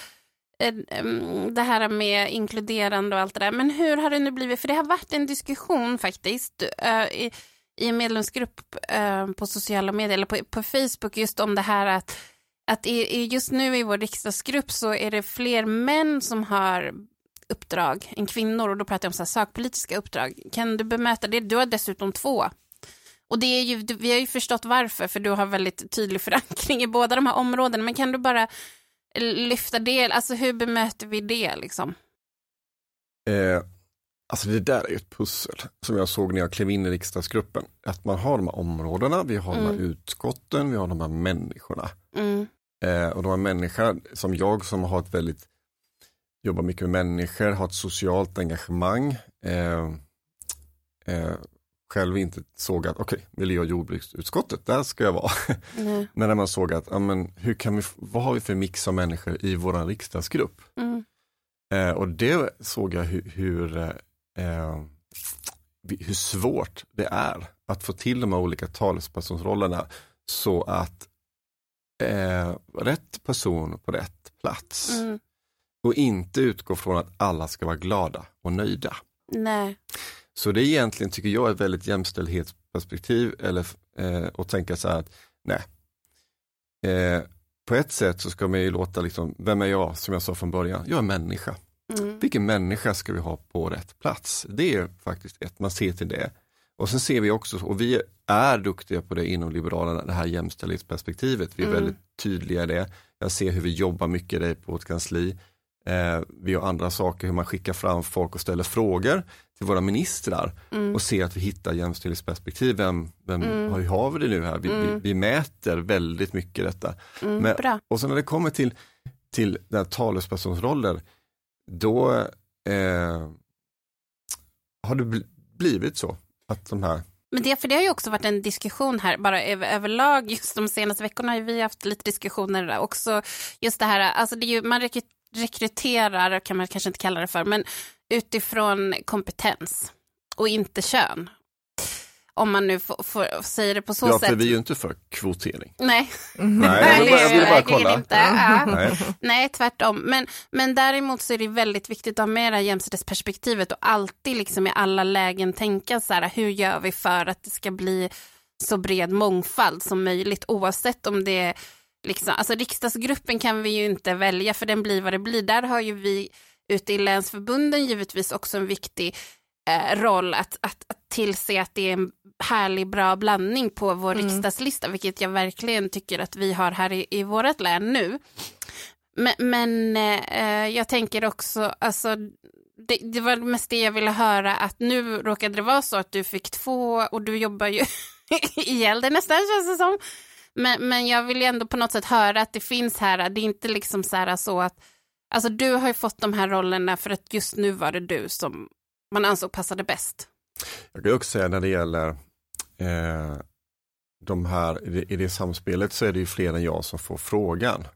eh, em, det här med inkluderande och allt det där, men hur har det nu blivit? För det har varit en diskussion faktiskt eh, i, i en medlemsgrupp eh, på sociala medier, eller på, på Facebook, just om det här att att i, i just nu i vår riksdagsgrupp så är det fler män som har uppdrag än kvinnor och då pratar jag om så här sakpolitiska uppdrag. Kan du bemöta det? Du har dessutom två. Och det är ju, vi har ju förstått varför, för du har väldigt tydlig förankring i båda de här områdena, men kan du bara lyfta det, alltså hur bemöter vi det liksom? Eh, alltså det där är ju ett pussel som jag såg när jag klev in i riksdagsgruppen. Att man har de här områdena, vi har de här Mm. utskotten, vi har de här människorna. Mm, Eh, och de här människor som jag som har ett väldigt, jobbar mycket med människor, har ett socialt engagemang. Eh, eh, själv inte såg att, okej, miljö och jordbruksutskottet, där ska jag vara. nej, Men när man såg att, ja, men, hur kan vi, vad har vi för mix av människor i vår riksdagsgrupp? mm, Eh, och det såg jag hur, hur, eh, hur svårt det är att få till de här olika talespersonsrollerna så att eh, rätt person på rätt plats mm, och inte utgå från att alla ska vara glada och nöjda. nej, Så det är egentligen, tycker jag, ett väldigt jämställdhetsperspektiv eller, eh, och tänka så här att nej, eh, på ett sätt så ska man ju låta, liksom, vem är jag, som jag sa från början, jag är människa. mm, Vilken människa ska vi ha på rätt plats? Det är faktiskt ett, man ser till det. Och sen ser vi också, och vi är duktiga på det inom Liberalerna, det här jämställdhetsperspektivet. Vi är Mm. väldigt tydliga i det. Jag ser hur vi jobbar mycket i det på ett kansli. Eh, vi har andra saker, hur man skickar fram folk och ställer frågor till våra ministrar mm, och ser att vi hittar jämställdhetsperspektiv. Vem, vem Mm. hur har vi det nu här? Vi, vi, Mm. vi mäter väldigt mycket detta. mm, Men- bra. Och sen när det kommer till, till den här talespersonsroller, då eh, har det bl- blivit så att de här, Men det, för det har ju också varit en diskussion här, bara över, överlag, just de senaste veckorna har vi haft lite diskussioner där också. Just det här, alltså det är ju, man rekryterar, kan man kanske inte kalla det för, men utifrån kompetens och inte kön. Om man nu får, får säga det på så ja sätt. för vi är ju inte för kvotering. Nej, Nej, jag ville bara, jag ville bara kolla. inte. Ja. Nej. Nej, tvärtom. Men, men däremot så är det väldigt viktigt att ha med det här jämställdhetsperspektivet och alltid liksom i alla lägen tänka så här, hur gör vi för att det ska bli så bred mångfald som möjligt oavsett om det är liksom, alltså riksdagsgruppen kan vi ju inte välja för den blir vad det blir. Där har ju vi ute i länsförbunden givetvis också en viktig eh, roll att, att, att tillse att det är en härlig bra blandning på vår Mm. riksdagslista, vilket jag verkligen tycker att vi har här i, i vårt län nu. Men, men eh, jag tänker också, alltså, det, det var mest det jag ville höra, att nu råkade det vara så att du fick två och du jobbar ju ihjäl dig nästan känns det som. Men, men jag vill ju ändå på något sätt höra att det finns här, det är inte liksom så här så att, alltså du har ju fått de här rollerna för att just nu var det du som man ansåg passade bäst. Jag kan också säga när det gäller eh, de här, i det, i det samspelet så är det ju fler än jag som får frågan.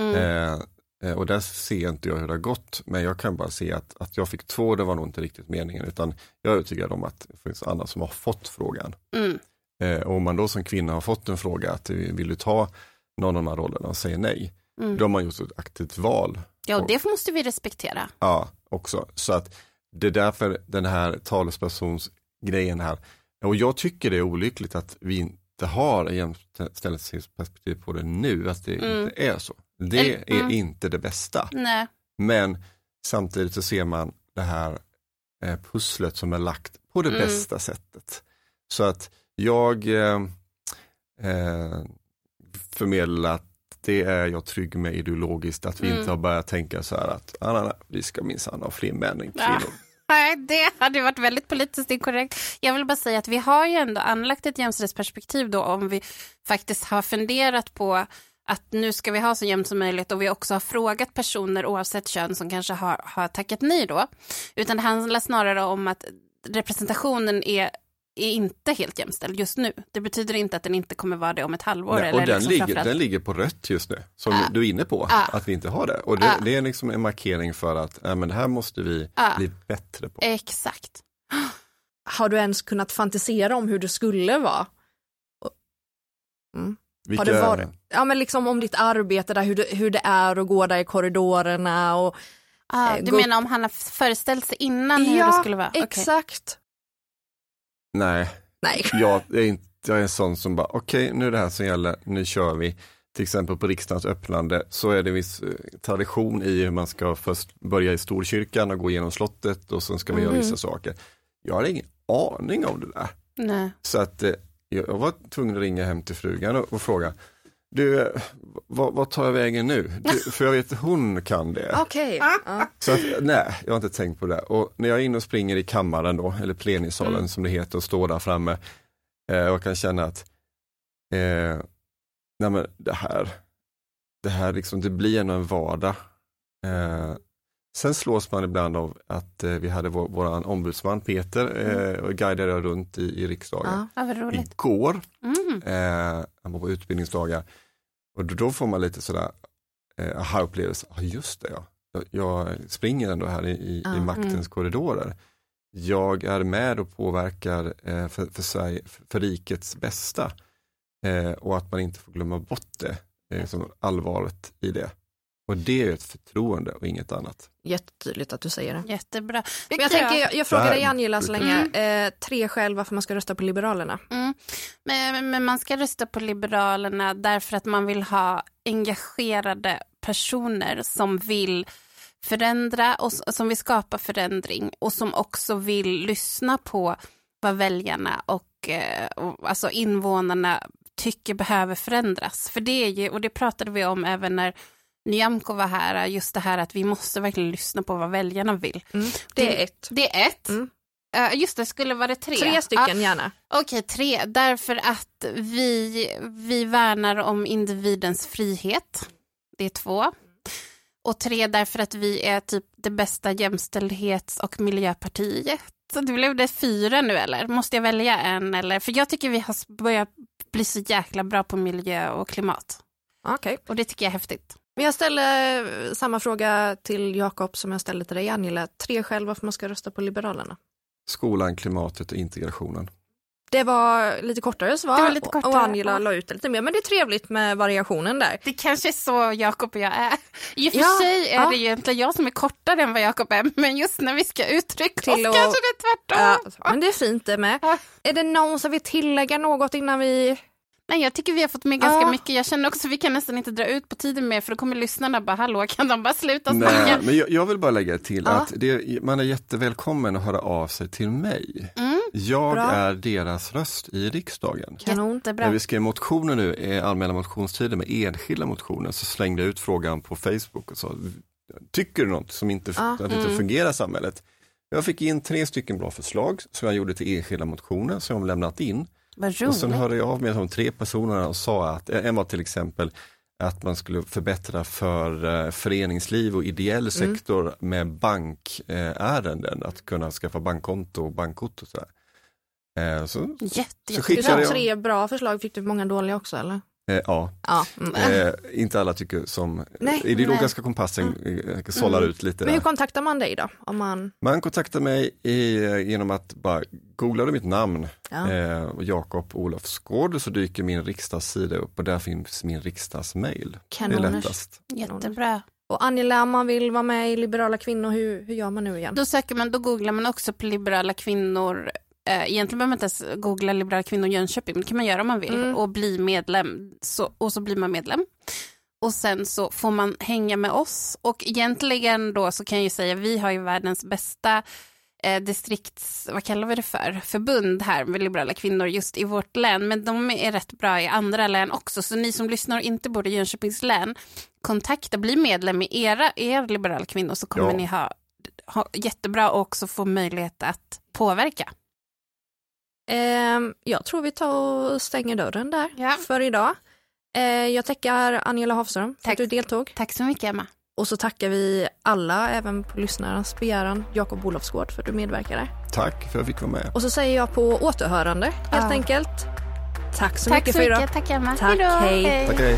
Mm. Eh, eh, och där ser inte jag hur det har gått, men jag kan bara se att, att jag fick två, det var nog inte riktigt meningen, utan jag är övertygad om att det finns andra som har fått frågan. Mm. Eh, och om man då som kvinna har fått en fråga, att vill du ta någon av de här rollerna och säger nej, Mm. då har man gjort ett aktivt val. Ja, och det måste vi respektera. Ja, också. Så att det är därför den här talespersonsgrejen här, och jag tycker det är olyckligt att vi inte har jämställdhetsperspektiv på det nu, att det Mm. inte är så. Det Eller- är mm. inte det bästa. Nej. Men samtidigt så ser man det här eh, pusslet som är lagt på det Mm. bästa sättet. Så att jag eh, eh, förmedlar att det är jag trygg med ideologiskt, att vi Mm. inte har börjat tänka så här att ah, nej, nej, vi ska minsann ha fler män än Ja. Nej, det hade varit väldigt politiskt inkorrekt. Jag vill bara säga att vi har ju ändå anlagt ett jämställdhetsperspektiv då om vi faktiskt har funderat på att nu ska vi ha så jämnt som möjligt och vi också har frågat personer oavsett kön som kanske har, har tackat nej då. Utan det handlar snarare om att representationen är, är inte helt jämställd just nu. Det betyder inte att den inte kommer vara det om ett halvår. Nej, eller och den, liksom ligger, framförallt- den ligger på rött just nu, som Ja. du är inne på, Ja. att vi inte har det. Och det, Ja. det är liksom en markering för att äh, men det här måste vi Ja. bli bättre på. Exakt. Har du ens kunnat fantisera om hur det skulle vara? Har det Vilka- varit? Ja men liksom om ditt arbete där, hur det, hur det är att gå där i korridorerna och Ah, Eh, du gå- menar om han har föreställt sig innan hur det skulle vara? Okej. exakt. Nej, Nej. jag är, inte, jag är en sån som bara, okej nu är det här som gäller, nu kör vi. Till exempel på riksdagens öppnande så är det viss eh, tradition i hur man ska först börja i Storkyrkan och gå igenom slottet och sen ska man göra Mhm. vissa saker. Jag har ingen aning om det där. Nej. Så att eh, jag jag var tvungen att ringa hem till frugan och, och fråga, du, vad, vad tar jag vägen nu? Du, för jag vet hon kan det. Okej. Ja. Så att, nej, jag har inte tänkt på det. Och när jag är inne och springer i kammaren då, eller plenisalen Mm. som det heter, och står där framme eh, och kan känna att eh, nej men det här, det här liksom, det blir ändå en vardag. Eh, sen slås man ibland av att eh, vi hade vår, våran ombudsman Peter eh, och guidade runt i, i riksdagen. Ja. Igår, Mm. eh, han var på utbildningsdagar, och då, då får man lite sådär eh, aha-upplevelse, ja just det ja. Jag, jag springer ändå här i, i, Ja, i maktens mm. korridorer. Jag är med och påverkar eh, för, för, Sverige, för rikets bästa. Eh, och att man inte får glömma bort det, eh, som allvaret i det. Och det är ett förtroende och inget annat. Jättetydligt att du säger det. Jättebra. Men jag, tänker, jag, jag frågar dig Angela så länge, Mm. eh, tre skäl varför man ska rösta på Liberalerna. Mm. Men, men man ska rösta på Liberalerna därför att man vill ha engagerade personer som vill förändra och som vill skapa förändring och som också vill lyssna på vad väljarna och, eh, och alltså invånarna tycker behöver förändras. För det är ju, och det pratade vi om även när Nyamko var här, just det här att vi måste verkligen lyssna på vad väljarna vill. Det är ett. Det är ett. Mm. Eh, just det, skulle vara det tre? Tre stycken gärna. Okej, tre. Därför att vi, vi värnar om individens frihet. Det är två. Och tre, därför att vi är typ det bästa jämställdhets och miljöpartiet. Så det blev det fyra nu eller? Måste jag välja en eller? För jag tycker vi har börjat bli så jäkla bra på miljö och klimat. Okej. Och det tycker jag är häftigt. Men jag ställer eh, samma fråga till Jakob som jag ställde till dig Angela. Tre skäl varför man ska rösta på Liberalerna. Skolan, klimatet och integrationen. Det var lite kortare svar Det var lite och- kortare, och Angela ja. la ut det lite mer. Men det är trevligt med variationen där. Det kanske är så Jakob och jag är. I och för Ja, sig är ja. det egentligen jag som är kortare än vad Jakob är, men just när vi ska uttrycka Till oss att- kanske det är tvärtom. Ja, men det är fint det med. Ja. Är det någon som vill tillägga något innan vi... Nej, jag tycker vi har fått med ganska Ja. mycket. Jag känner också att vi kan nästan inte dra ut på tiden mer, för då kommer lyssnarna bara, hallå, kan de bara sluta Nej, snacka? men jag, jag vill bara lägga till Ja. att det, man är jättevälkommen att höra av sig till mig. Mm, Jag Bra. är deras röst i riksdagen. Kanon. När jättebra. vi skrev motioner nu, eh, allmänna motionstiden med enskilda motioner, så slängde jag ut frågan på Facebook och sa, tycker du något som inte, Ja, att det inte mm. fungerar i samhället? Jag fick in tre stycken bra förslag som jag gjorde till enskilda motioner som jag har lämnat in. Vad Och sen hörde jag av mig de tre personerna och sa att, en var till exempel att man skulle förbättra för eh, föreningsliv och ideell sektor med bankärenden, att kunna skaffa bankkonto och bankkort och sådär. Eh, så, Jätte, Så Du sa jag- tre bra förslag, fick du många dåliga också eller? Eh, ja, Ja. Mm. eh, inte alla tycker som Nej, ideologiska kompassen eh, sållar ut lite. Men hur Där. kontaktar man dig då? Om man... Man kontaktar mig i, genom att bara googla mitt namn, Ja. eh, Jakob Olofsgård, så dyker min riksdagssida upp och där finns min riksdagsmail. Det är Kanoners. lättast. Jättebra. Och Angela, om man vill vara med i Liberala kvinnor, hur, hur gör man nu igen? Då söker man, då googlar man också på liberala kvinnor. Eh, egentligen behöver man inte ens googla liberala kvinnor Jönköping, men det kan man göra om man vill Mm. och bli medlem. Så, och så blir man medlem. Och sen så får man hänga med oss och egentligen då så kan jag ju säga vi har ju världens bästa eh, distrikts, vad kallar vi det för, förbund här med liberala kvinnor just i vårt län, men de är rätt bra i andra län också, så ni som lyssnar och inte bor i Jönköpings län, kontakta, bli medlem i era, er liberala kvinnor så kommer Ja. ni ha, ha jättebra och också få möjlighet att påverka. Ehm, jag tror vi tar och stänger dörren där Ja. för idag. Eh, jag tackar Angela Hafström för Tack. att du deltog. Tack så mycket Emma. Och så tackar vi alla, även på lyssnarnas begäran, Jakob Olofsgård för att du medverkade. Tack för att jag fick vara med. Och så säger jag på återhörande helt Ja. enkelt. Tack så Tack mycket så för idag. mycket, tack Emma. Tack, Hejdå. hej. Tack, hej.